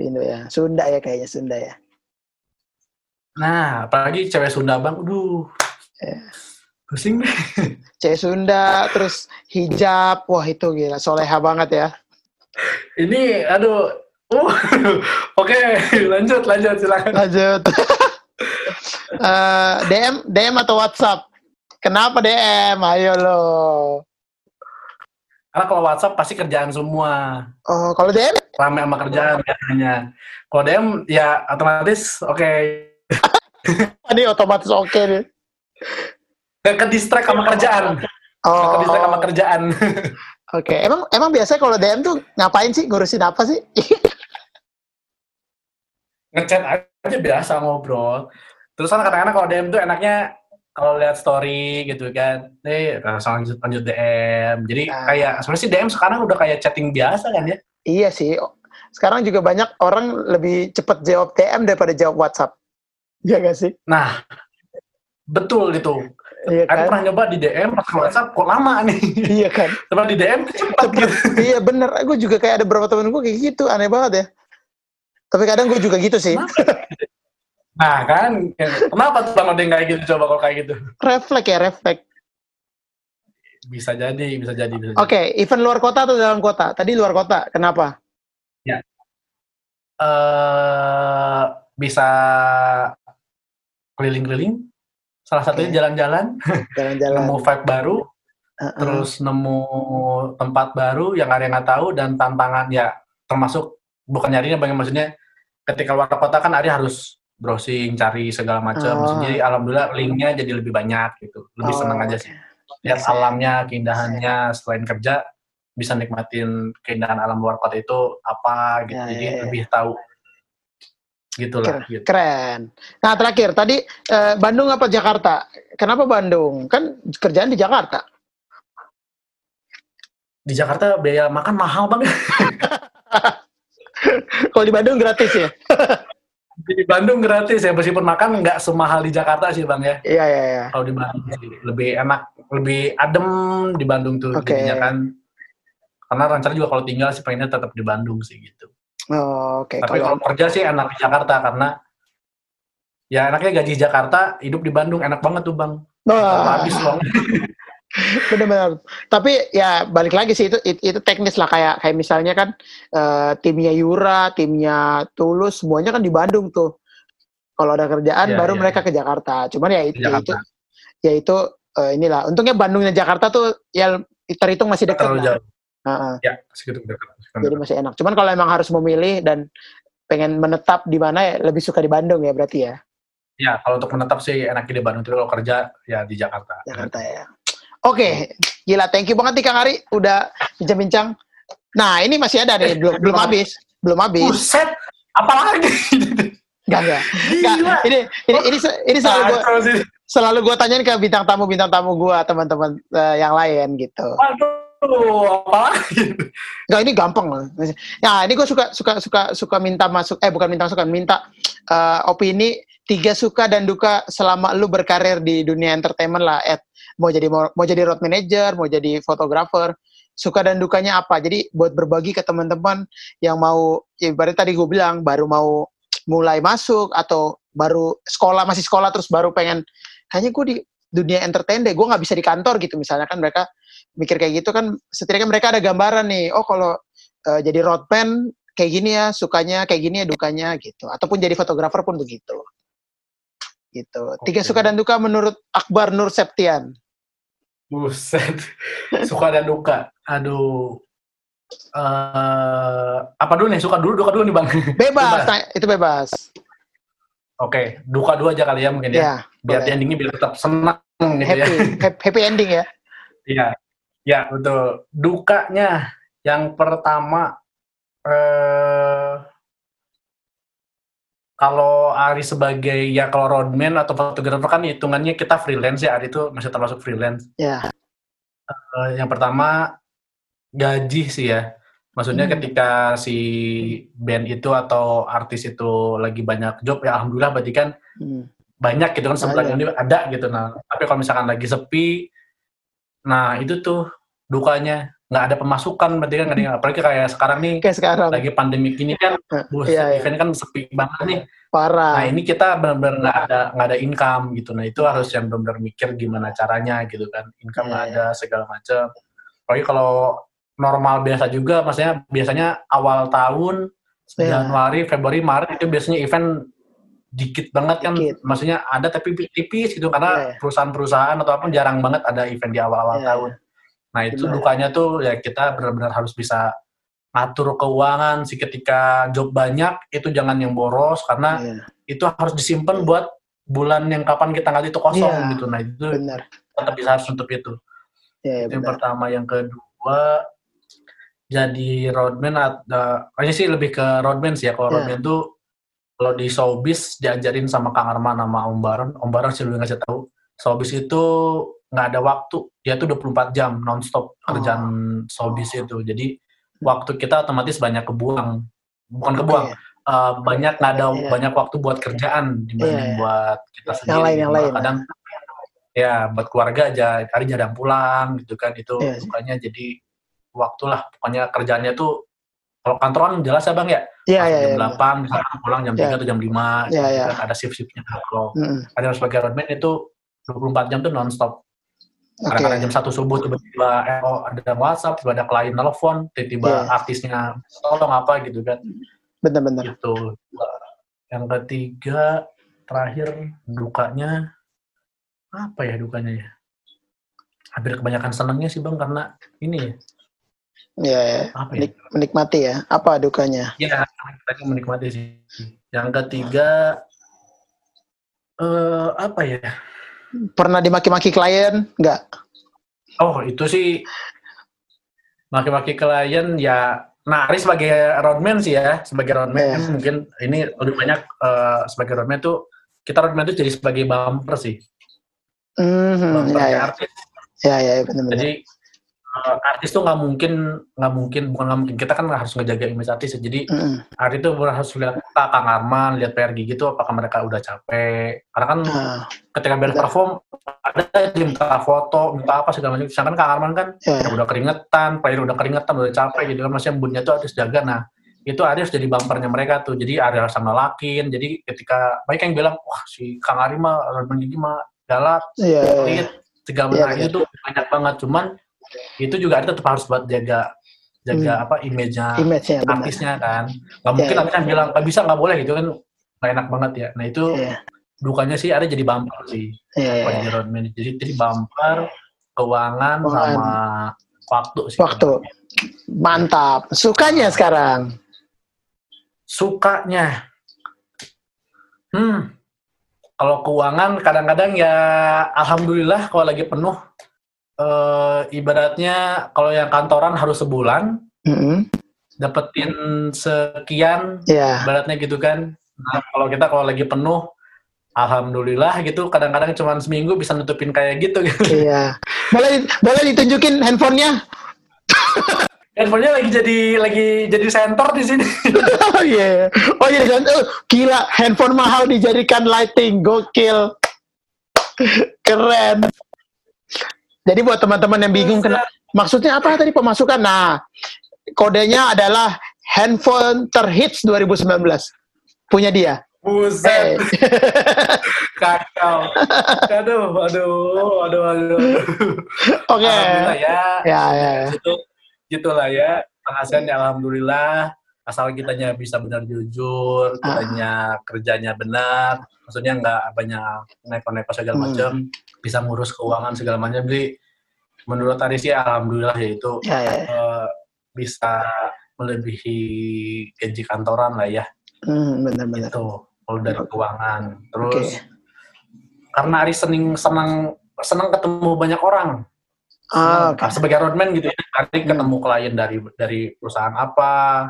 A: Indo ya, Sunda ya kayaknya Sunda ya.
B: Nah, apalagi cewek Sunda bang, aduh. Ya. Pusing deh.
A: Cewek Sunda, terus hijab, wah itu gila, soleha banget ya.
B: Ini, aduh, Uh, oke, okay. lanjut, lanjut, silakan.
A: Lanjut. uh, eh, DM, DM atau WhatsApp? Kenapa DM? Ayo lo.
B: Karena kalau WhatsApp pasti kerjaan semua.
A: Oh, kalau DM?
B: Rame sama kerjaan biasanya. Kalau DM ya otomatis oke. Okay.
A: Ini otomatis oke okay nih.
B: Ke distract sama kerjaan. Oh. Ke distract sama kerjaan.
A: Oke, okay. emang emang biasanya kalau DM tuh ngapain sih? Ngurusin apa sih?
B: ngechat aja biasa ngobrol terus kan kadang-kadang kalau DM tuh enaknya kalau lihat story gitu kan, nih langsung lanjut lanjut DM. Jadi nah. kayak sebenarnya sih DM sekarang udah kayak chatting biasa kan ya?
A: Iya sih. Sekarang juga banyak orang lebih cepet jawab DM daripada jawab WhatsApp. Iya gak sih?
B: Nah, betul itu. Iya kan? Aku pernah nyoba di DM pas WhatsApp kok lama nih.
A: Iya kan?
B: Coba di DM cepet gitu.
A: iya bener. Aku juga kayak ada beberapa temen gue kayak gitu. Aneh banget ya. Tapi kadang gue juga gitu sih.
B: Nah kan, kenapa tuh Bang Odeng kayak gitu coba kalau kayak gitu?
A: Refleks ya, refleks.
B: Bisa jadi, bisa jadi. Oke,
A: okay, event luar kota atau dalam kota? Tadi luar kota, kenapa?
B: Ya. Uh, bisa keliling-keliling. Salah satunya jalan-jalan. Jalan-jalan. nemu vibe baru. Uh -uh. Terus nemu tempat baru yang ada nggak tahu dan tantangan ya termasuk bukan nyarinya bagaimana maksudnya ketika luar kota kan Ari harus browsing, cari segala macam. Oh. Jadi alhamdulillah linknya jadi lebih banyak gitu. Lebih oh, senang aja sih. Lihat bisa. alamnya, keindahannya selain kerja bisa nikmatin keindahan alam luar kota itu apa gitu. Ya, jadi ya, ya. lebih tahu gitulah.
A: Keren. Gitu. Keren. Nah terakhir tadi eh, Bandung apa Jakarta? Kenapa Bandung? Kan kerjaan di Jakarta.
B: Di Jakarta biaya makan mahal banget.
A: Kalau di Bandung gratis ya?
B: di Bandung gratis ya, meskipun makan nggak semahal di Jakarta sih bang ya.
A: Iya iya. iya.
B: Kalau di Bandung sih lebih enak, lebih adem di Bandung tuh okay. jadinya kan. Karena rencana juga kalau tinggal sih pengennya tetap di Bandung sih gitu.
A: Oh, Oke.
B: Okay. Tapi kalau kerja sih enak di Jakarta karena ya enaknya gaji Jakarta, hidup di Bandung enak banget tuh bang. Oh. Habis loh.
A: benar-benar tapi ya balik lagi sih itu itu, itu teknis lah kayak kayak misalnya kan uh, timnya Yura timnya Tulus semuanya kan di Bandung tuh kalau ada kerjaan ya, baru ya. mereka ke Jakarta cuman ya itu ya itu ya itu uh, inilah untungnya Bandungnya Jakarta tuh ya terhitung masih dekat
B: jauh. Uh -uh. ya segitu dekat
A: jadi masih enak cuman kalau emang harus memilih dan pengen menetap di mana ya lebih suka di Bandung ya berarti ya
B: Ya, kalau untuk menetap sih enaknya di Bandung. Tapi kalau kerja ya di Jakarta.
A: Jakarta ya. Oke, okay. gila. Thank you banget nih Kang Ari udah bincang-bincang. Nah, ini masih ada nih, belum belum habis, belum habis.
B: Buset, apalagi?
A: Gak, gak. gak. Ini ini ini ini selalu gue selalu gue tanyain ke bintang tamu bintang tamu gue teman-teman uh, yang lain gitu.
B: Waduh, apa
A: Gak ini gampang loh. Nah ini gue suka suka suka suka minta masuk eh bukan minta masukan minta uh, opini tiga suka dan duka selama lu berkarir di dunia entertainment lah. At mau jadi mau, mau jadi road manager, mau jadi fotografer, suka dan dukanya apa. Jadi buat berbagi ke teman-teman yang mau, ya berarti tadi gue bilang baru mau mulai masuk atau baru sekolah masih sekolah terus baru pengen kayaknya gue di dunia entertain deh, gue nggak bisa di kantor gitu misalnya kan mereka mikir kayak gitu kan setidaknya mereka ada gambaran nih, oh kalau uh, jadi roadman kayak gini ya sukanya kayak gini ya dukanya gitu ataupun jadi fotografer pun begitu gitu okay. tiga suka dan duka menurut Akbar Nur Septian
B: Buset. Suka dan duka. Aduh. uh, apa dulu nih? Suka dulu, duka dulu nih bang.
A: Bebas, Nah, itu bebas.
B: Oke, okay. duka dulu aja kali ya mungkin ya. ya biar endingnya biar tetap senang
A: gitu happy, ya. Happy ending ya.
B: Iya, ya betul. Dukanya yang pertama eh, kalau Ari sebagai ya kalau roadman atau fotografer kan hitungannya kita freelance ya Ari itu masih termasuk freelance.
A: Ya.
B: Uh, yang pertama gaji sih ya. Maksudnya hmm. ketika si band itu atau artis itu lagi banyak job ya alhamdulillah berarti kan hmm. banyak gitu kan sebulan ini ada gitu nah. Tapi kalau misalkan lagi sepi nah itu tuh dukanya. Nggak ada pemasukan berarti kan nggak ada apalagi kayak sekarang nih
A: kayak sekarang.
B: lagi pandemi ini kan bus iya, iya. event kan sepi banget nih.
A: Parah.
B: Nah ini kita benar-benar nggak ada nggak ada income gitu. Nah itu harus yang benar-benar mikir gimana caranya gitu kan. Income nggak iya, ada iya. segala macam apalagi kalau normal biasa juga maksudnya biasanya awal tahun iya. Januari Februari Maret itu biasanya event dikit banget kan dikit. maksudnya ada tapi tipis gitu karena iya, iya. perusahaan-perusahaan atau apa jarang banget ada event di awal-awal iya, tahun Nah itu Benar. dukanya tuh ya kita benar-benar harus bisa ngatur keuangan sih ketika job banyak itu jangan yang boros karena yeah. itu harus disimpan buat bulan yang kapan kita nggak itu kosong yeah. gitu. Nah itu benar. tetap bisa harus untuk itu. Yeah, yeah, yang pertama, yang kedua jadi roadman ada, kayaknya sih lebih ke roadman sih ya. Kalau yeah. roadman tuh kalau di showbiz diajarin sama Kang Arman sama Om Baron, Om Baron sih lebih ngasih tahu. Showbiz itu nggak ada waktu dia tuh 24 jam nonstop kerjaan oh. showbiz itu jadi waktu kita otomatis banyak kebuang bukan kebuang okay. uh, eh, banyak nggak ada yeah. banyak waktu buat kerjaan dibanding yeah. buat kita sendiri
A: yang lain, yang lain,
B: kadang ya buat keluarga aja hari jarang pulang gitu kan itu yeah. bukannya jadi waktulah pokoknya kerjanya tuh kalau kantoran jelas ya bang ya
A: yeah, yeah,
B: jam yeah, 8 yeah. misalnya pulang jam yeah. 3 atau jam 5 yeah, gitu yeah. kan ada shift-shiftnya kalau mm -hmm. ada sebagai roadman itu 24 jam tuh nonstop Kadang-kadang okay. jam satu subuh tiba-tiba eh, oh, ada WhatsApp, tiba ada klien telepon, tiba-tiba yeah. artisnya tolong apa gitu kan.
A: Benar-benar.
B: Gitu. Yang ketiga, terakhir dukanya apa ya dukanya ya? Hampir kebanyakan senangnya sih bang karena ini ya.
A: Ya, ya. Apa ya? menikmati ya. Apa dukanya?
B: Ya, tadi menikmati sih. Yang ketiga, eh apa ya?
A: Pernah dimaki-maki klien? Enggak.
B: Oh, itu sih maki-maki klien ya Nah, Ari sebagai roadman sih ya, sebagai roadman yeah. mungkin ini lebih banyak uh, sebagai roadman tuh kita roadman tuh jadi sebagai bumper sih.
A: Mm -hmm, bumper ya, ya. artis. Ya, ya, benar-benar.
B: Jadi uh, artis tuh nggak mungkin nggak mungkin bukan nggak mungkin. Kita kan harus ngejaga image artis ya. jadi mm. artis tuh harus lihat Kang Arman lihat PRG gitu apakah mereka udah capek. Karena kan uh, ketika beres perform ada minta foto minta apa segala macam. Sedangkan Kang Arman kan yeah. ya udah keringetan player udah keringetan udah capek gitu kan masih embunnya tuh harus jaga. Nah itu harus jadi bumpernya mereka tuh. Jadi ada sama lakin jadi ketika baik yang bilang wah si Kang Arima Arman gigi mah galak yeah, yeah. segala yeah, macam itu banyak banget. Cuman itu juga ada tetap harus buat jaga jaga hmm. apa image-nya, image artisnya kan. Nggak yeah, mungkin yeah. kan bilang nggak bisa nggak boleh gitu kan. Nggak enak banget ya. Nah itu yeah. dukanya sih ada jadi bumper sih. Yeah, yeah. jadi road jadi jadi bumper keuangan Keuangan. sama waktu sih.
A: Waktu. Mantap. Sukanya sekarang?
B: Sukanya. Hmm. Kalau keuangan kadang-kadang ya alhamdulillah kalau lagi penuh uh, ibaratnya kalau yang kantoran harus sebulan mm -hmm. dapetin sekian yeah. ibaratnya gitu kan. Nah kalau kita kalau lagi penuh alhamdulillah gitu. Kadang-kadang cuma seminggu bisa nutupin kayak gitu. Gitu
A: iya. Boleh boleh ditunjukin handphonenya?
B: Handphonenya lagi jadi lagi jadi center di sini.
A: Oh iya. Yeah. oh iya yeah. oh, gila handphone mahal dijadikan lighting. Gokil. Keren jadi buat teman-teman yang bingung kena, maksudnya apa tadi pemasukan? Nah, kodenya adalah handphone terhits 2019. Punya dia.
B: Buset. Hey. Kacau. Aduh, aduh, aduh, aduh.
A: Oke. Okay.
B: ya. Ya, ya. Itu gitulah ya. Penghasilan ya alhamdulillah asal kitanya bisa benar jujur, kitanya ah. kerjanya benar, maksudnya nggak banyak neko-neko segala hmm. macam, bisa ngurus keuangan segala macam. Jadi menurut tadi sih alhamdulillah ya itu ya, ya. Uh, bisa melebihi gaji kantoran lah ya.
A: Hmm, benar-benar.
B: Itu kalau dari keuangan. Terus okay. karena Ari seneng senang senang ketemu banyak orang. Ah, okay. sebagai roadman gitu ya, Ari hmm. ketemu klien dari dari perusahaan apa,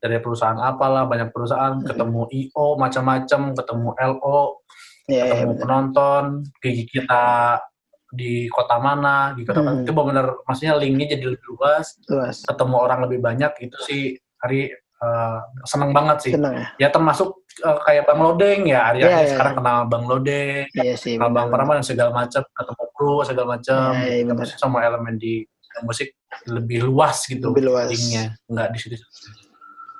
B: dari perusahaan apalah banyak perusahaan, hmm. ketemu IO macam-macam, ketemu LO, yeah, ketemu yeah, penonton, gigi kita di kota mana, di kota hmm. mana. itu benar maksudnya linknya jadi lebih luas, luas, ketemu orang lebih banyak itu sih Ari uh, seneng banget sih. Seneng, ya? ya termasuk uh, kayak Bang Lodeng ya, Ari yeah, yeah, sekarang yeah. kenal Bang Lodeng, yeah, sih, kenal Bang dan segala macam, ketemu kru segala macam, yeah, yeah, ketemu sama elemen di musik lebih luas gitu, lebih luas. linknya, nggak di situ.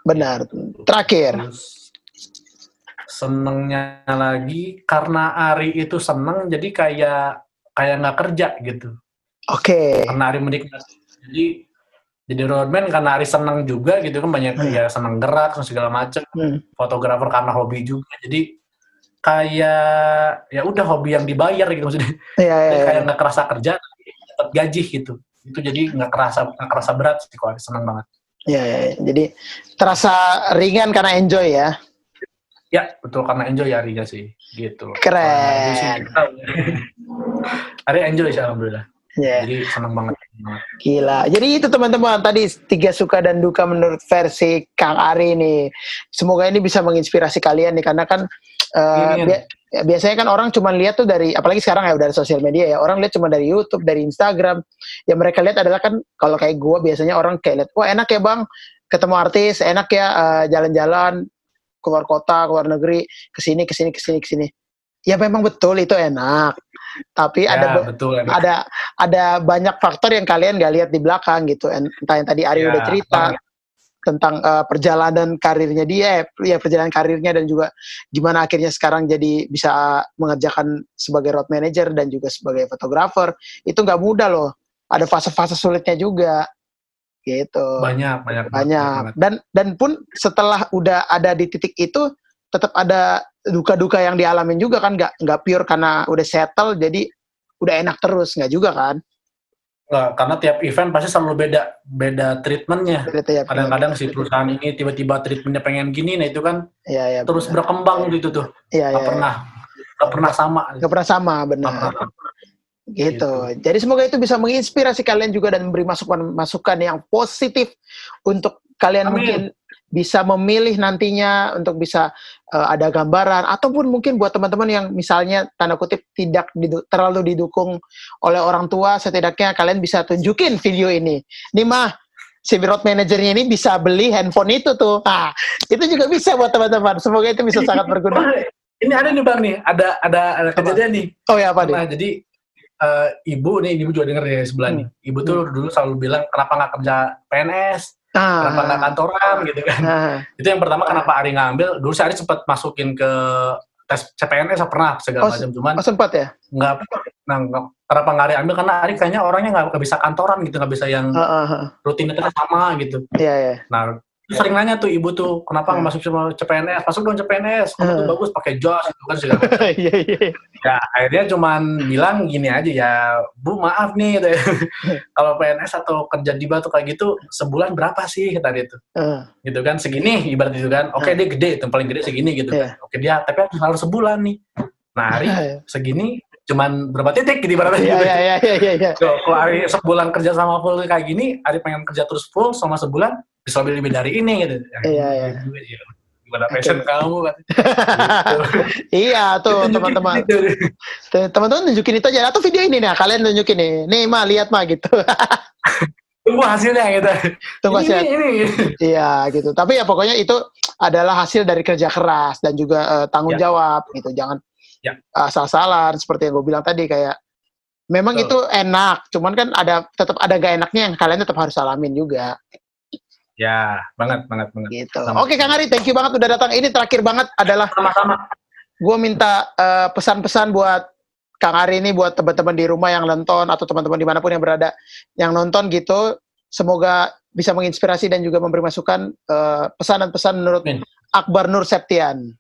A: Benar. Terakhir.
B: senengnya lagi karena Ari itu seneng jadi kayak kayak nggak kerja gitu.
A: Oke.
B: Okay. Karena Ari menikmati. Jadi jadi roadman karena Ari seneng juga gitu kan banyak hmm. ya seneng gerak segala macam hmm. fotografer karena hobi juga jadi kayak ya udah hobi yang dibayar gitu maksudnya ya, ya, ya. kayak nggak kerasa kerja dapat gaji gitu itu jadi nggak kerasa nggak kerasa berat sih kok Ari seneng banget
A: ya, ya, ya jadi terasa ringan karena enjoy ya
B: ya betul karena enjoy ya Ari sih gitu
A: keren
B: Ari enjoy sih alhamdulillah Yeah. Jadi senang banget.
A: Gila. Jadi itu teman-teman tadi tiga suka dan duka menurut versi Kang Ari ini. Semoga ini bisa menginspirasi kalian nih karena kan uh, bi biasanya kan orang cuma lihat tuh dari apalagi sekarang ya udah sosial media ya. Orang lihat cuma dari YouTube, dari Instagram. Yang mereka lihat adalah kan kalau kayak gue biasanya orang kayak lihat, "Wah, enak ya, Bang. Ketemu artis, enak ya uh, jalan-jalan keluar kota, keluar negeri, ke sini ke sini ke sini ke sini." Ya memang betul itu enak tapi ya, ada betul, ada ada banyak faktor yang kalian gak lihat di belakang gitu entah yang tadi Ari ya, udah cerita. Tentang uh, perjalanan karirnya dia ya perjalanan karirnya dan juga gimana akhirnya sekarang jadi bisa mengerjakan sebagai road manager dan juga sebagai fotografer. Itu nggak mudah loh. Ada fase-fase sulitnya juga. Gitu.
B: Banyak banyak.
A: banyak banget. dan dan pun setelah udah ada di titik itu tetap ada duka-duka yang dialamin juga kan. Nggak nggak pure karena udah settle jadi udah enak terus. Nggak juga kan
B: Nggak, karena tiap event pasti selalu beda beda treatmentnya kadang-kadang si perusahaan ini tiba-tiba treatmentnya pengen gini nah itu kan ya, ya, terus benar. berkembang gitu tuh ya, nggak ya, pernah nggak pernah sama
A: nggak pernah sama benar pernah. Gitu. gitu. Jadi semoga itu bisa menginspirasi kalian juga dan memberi masukan-masukan yang positif untuk kalian Amin. mungkin bisa memilih nantinya untuk bisa uh, ada gambaran ataupun mungkin buat teman-teman yang misalnya tanda kutip tidak didu terlalu didukung oleh orang tua setidaknya kalian bisa tunjukin video ini. Nih mah si road manajernya ini bisa beli handphone itu tuh. Nah, itu juga bisa buat teman-teman. Semoga itu bisa sangat berguna.
B: Ini ada nih Bang nih, ada ada, ada kejadian nih.
A: Oh ya apa
B: nah, nih? Jadi uh, ibu nih, ibu juga denger ya sebelah hmm. nih. Ibu tuh hmm. dulu selalu bilang kenapa nggak kerja PNS? Ah. Kenapa nggak kantoran gitu kan? Ah. Itu yang pertama kenapa Ari ngambil. Dulu saya Ari sempat masukin ke tes CPNS pernah segala oh, macam cuman
A: oh, sempat ya
B: nggak nah kenapa nggak Ari ambil karena Ari kayaknya orangnya nggak bisa kantoran gitu nggak bisa yang uh, uh, uh. rutinitasnya sama gitu
A: iya yeah, iya yeah.
B: nah sering nanya tuh ibu tuh kenapa nggak masuk sama CPNS masuk dong CPNS kamu tuh bagus pakai jos itu kan segala iya iya. Ya akhirnya cuman bilang gini aja ya bu maaf nih gitu ya. kalau PNS atau kerja di batu kayak gitu sebulan berapa sih tadi itu uh. gitu kan segini ibarat itu kan. Oke okay, dia gede itu paling gede segini gitu. Kan oke dia tapi harus sebulan nih. Nah hari segini cuman berapa titik gitu ibaratnya
A: yeah, gitu. Iya iya iya iya.
B: Kalau hari sebulan kerja sama full kayak gini, hari pengen kerja terus full sama sebulan, bisa lebih lebih dari ini gitu.
A: Iya iya.
B: Gimana passion kamu kan?
A: iya tuh teman-teman. Teman-teman tunjukin itu aja atau video ini nih kalian tunjukin nih. Nih mah lihat mah gitu.
B: Tunggu hasilnya gitu.
A: Tunggu hasil. Ini, ini. Iya gitu. Tapi ya pokoknya itu adalah hasil dari kerja keras dan juga uh, tanggung ya. jawab gitu. Jangan ya. asal-asalan seperti yang gue bilang tadi kayak memang Betul. itu enak, cuman kan ada tetap ada gak enaknya yang kalian tetap harus alamin juga.
B: Ya, banget, banget, banget.
A: Gitu. Oke, Kang Ari, thank you banget udah datang. Ini terakhir banget adalah sama-sama. Gue minta uh, pesan-pesan buat Kang Ari ini buat teman-teman di rumah yang nonton atau teman-teman di mana pun yang berada yang nonton gitu. Semoga bisa menginspirasi dan juga memberi masukan uh, pesan-pesan menurut Min. Akbar Nur Septian.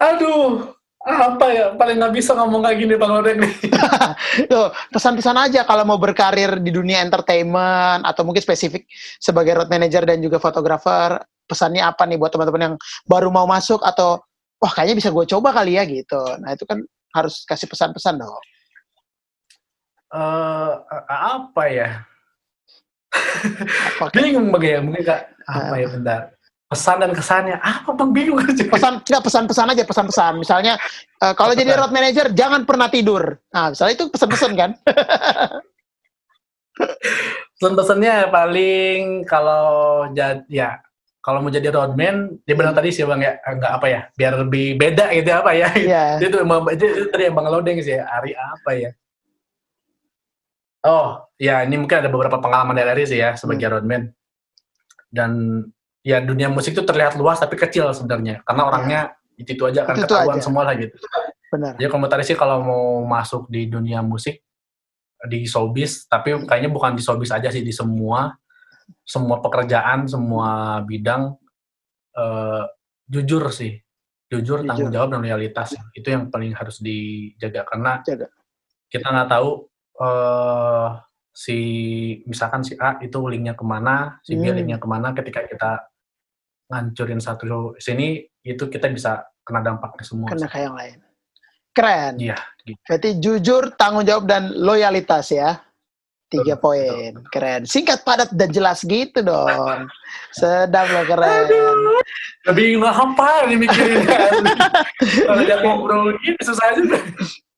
B: Aduh, apa ya? Paling nggak bisa ngomong kayak gini bang Odeng nih.
A: Tuh, pesan-pesan aja kalau mau berkarir di dunia entertainment atau mungkin spesifik sebagai road manager dan juga fotografer pesannya apa nih buat teman-teman yang baru mau masuk atau wah kayaknya bisa gue coba kali ya gitu. Nah itu kan harus kasih pesan-pesan dong.
B: Uh, apa ya? Bingung bagaimana mungkin kak apa ya bentar pesan dan kesannya apa bang bingung
A: pesan tidak pesan-pesan aja pesan-pesan. Misalnya uh, kalau jadi road manager jangan pernah tidur. Nah misalnya itu pesan-pesan kan?
B: Pesan-pesannya paling kalau jadi ya kalau mau jadi roadman dia bilang tadi sih bang ya enggak apa ya biar lebih beda gitu apa ya? Yeah. itu, itu, itu tadi yang bang loading sih hari apa ya? Oh ya ini mungkin ada beberapa pengalaman dari Ari sih ya sebagai hmm. roadman dan ya dunia musik itu terlihat luas tapi kecil sebenarnya karena iya. orangnya itu itu aja kan ketahuan aja. semua lah gitu. Benar. Jadi komentar sih kalau mau masuk di dunia musik di showbiz tapi kayaknya bukan di showbiz aja sih di semua semua pekerjaan semua bidang uh, jujur sih jujur, jujur tanggung jawab dan loyalitas itu yang paling harus dijaga karena Jaga. kita nggak tahu uh, si misalkan si A itu linknya ke mana si B hmm. linknya ke mana ketika kita ngancurin satu sini itu kita bisa kena dampaknya semua.
A: Kena kayak yang lain. Keren.
B: Iya. Gitu.
A: Berarti jujur, tanggung jawab dan loyalitas ya. Tiga poin. Keren. Singkat, padat dan jelas gitu dong. Sedap loh keren. Aduh.
B: Lebih nggak hampa nih mikirin Kalau dia ngobrol gini susah aja.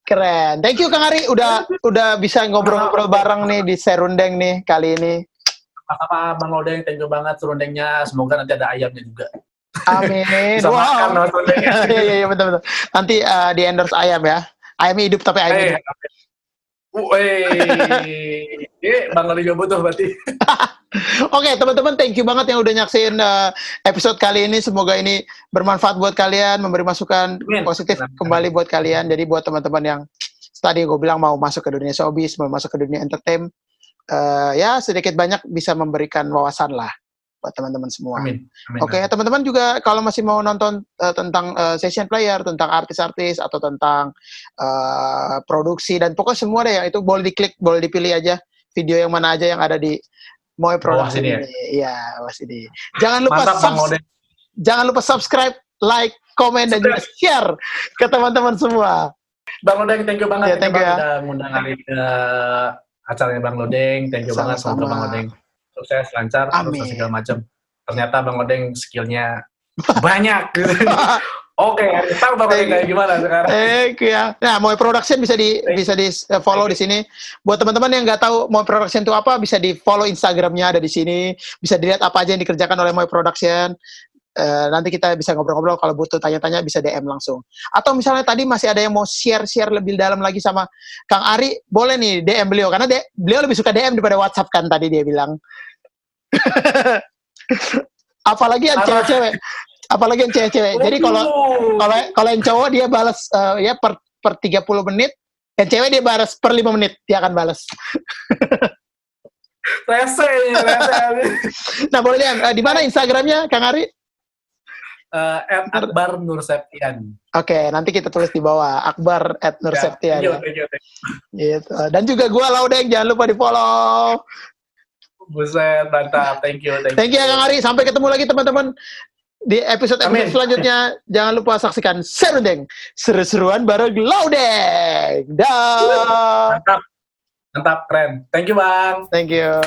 A: Keren. Thank you Kang Ari udah udah bisa ngobrol-ngobrol bareng nih di Serundeng nih kali ini
B: apa Bang Odeng, thank you banget serundengnya. Semoga nanti ada ayamnya juga.
A: Amin.
B: Bisa wow. makan
A: Iya, iya, iya, betul, betul. Nanti uh, di endorse ayam ya. Ayam hidup tapi ayam hey, hidup.
B: eh, Bang Odeng juga butuh berarti.
A: Oke, okay, teman-teman, thank you banget yang udah nyaksin uh, episode kali ini. Semoga ini bermanfaat buat kalian, memberi masukan Amin. positif Amin. kembali buat kalian. Jadi buat teman-teman yang tadi gue bilang mau masuk ke dunia showbiz, mau masuk ke dunia entertainment, uh, ya sedikit banyak bisa memberikan wawasan lah buat teman-teman semua. Amin. Amin. Oke, okay, teman-teman juga kalau masih mau nonton uh, tentang uh, session player, tentang artis-artis atau tentang uh, produksi dan pokoknya semua deh yang itu boleh diklik, boleh dipilih aja video yang mana aja yang ada di Moe Production ini. Ya? Iya, ini. Jangan lupa Mantap, jangan lupa subscribe, like, komen dan juga share ke teman-teman semua.
B: Bang Odeng, thank you banget. Ya, thank you, ya. udah ngundang hari acaranya Bang Lodeng. Thank you Sama-sama. banget semoga Bang Lodeng sukses, lancar, Amin. segala macam. Ternyata Bang Lodeng skillnya banyak. Oke, okay, tahu Bang Lodeng kayak gimana sekarang.
A: Eh, ya. Nah, Moe Production bisa di Thank bisa di uh, follow di sini. Buat teman-teman yang nggak tahu Moe Production itu apa, bisa di follow Instagramnya ada di sini. Bisa dilihat apa aja yang dikerjakan oleh Moe Production. Uh, nanti kita bisa ngobrol-ngobrol kalau butuh tanya-tanya bisa DM langsung. Atau misalnya tadi masih ada yang mau share-share lebih dalam lagi sama Kang Ari, boleh nih DM beliau karena de beliau lebih suka DM daripada WhatsApp kan tadi dia bilang. apalagi yang cewek-cewek. Apalagi yang cewek-cewek. Jadi kalau kalau kalau yang cowok dia balas uh, ya per per 30 menit, yang cewek dia balas per 5 menit dia akan balas.
B: rese, rese.
A: nah boleh lihat uh, di mana Instagramnya Kang Ari?
B: Uh, at Akbar Nur Septian.
A: Oke, okay, nanti kita tulis di bawah Akbar at Nur ya, Septian. Ya. Gitu. Dan juga gue Laudeng, jangan lupa di follow.
B: Buset, mantap. Thank you.
A: Thank, thank you, Kang Ari. Sampai ketemu lagi teman-teman di episode episode selanjutnya. Jangan lupa saksikan Serundeng, seru-seruan bareng Laudeng. Dah.
B: Mantap. Mantap, keren. Thank you, Bang.
A: Thank you.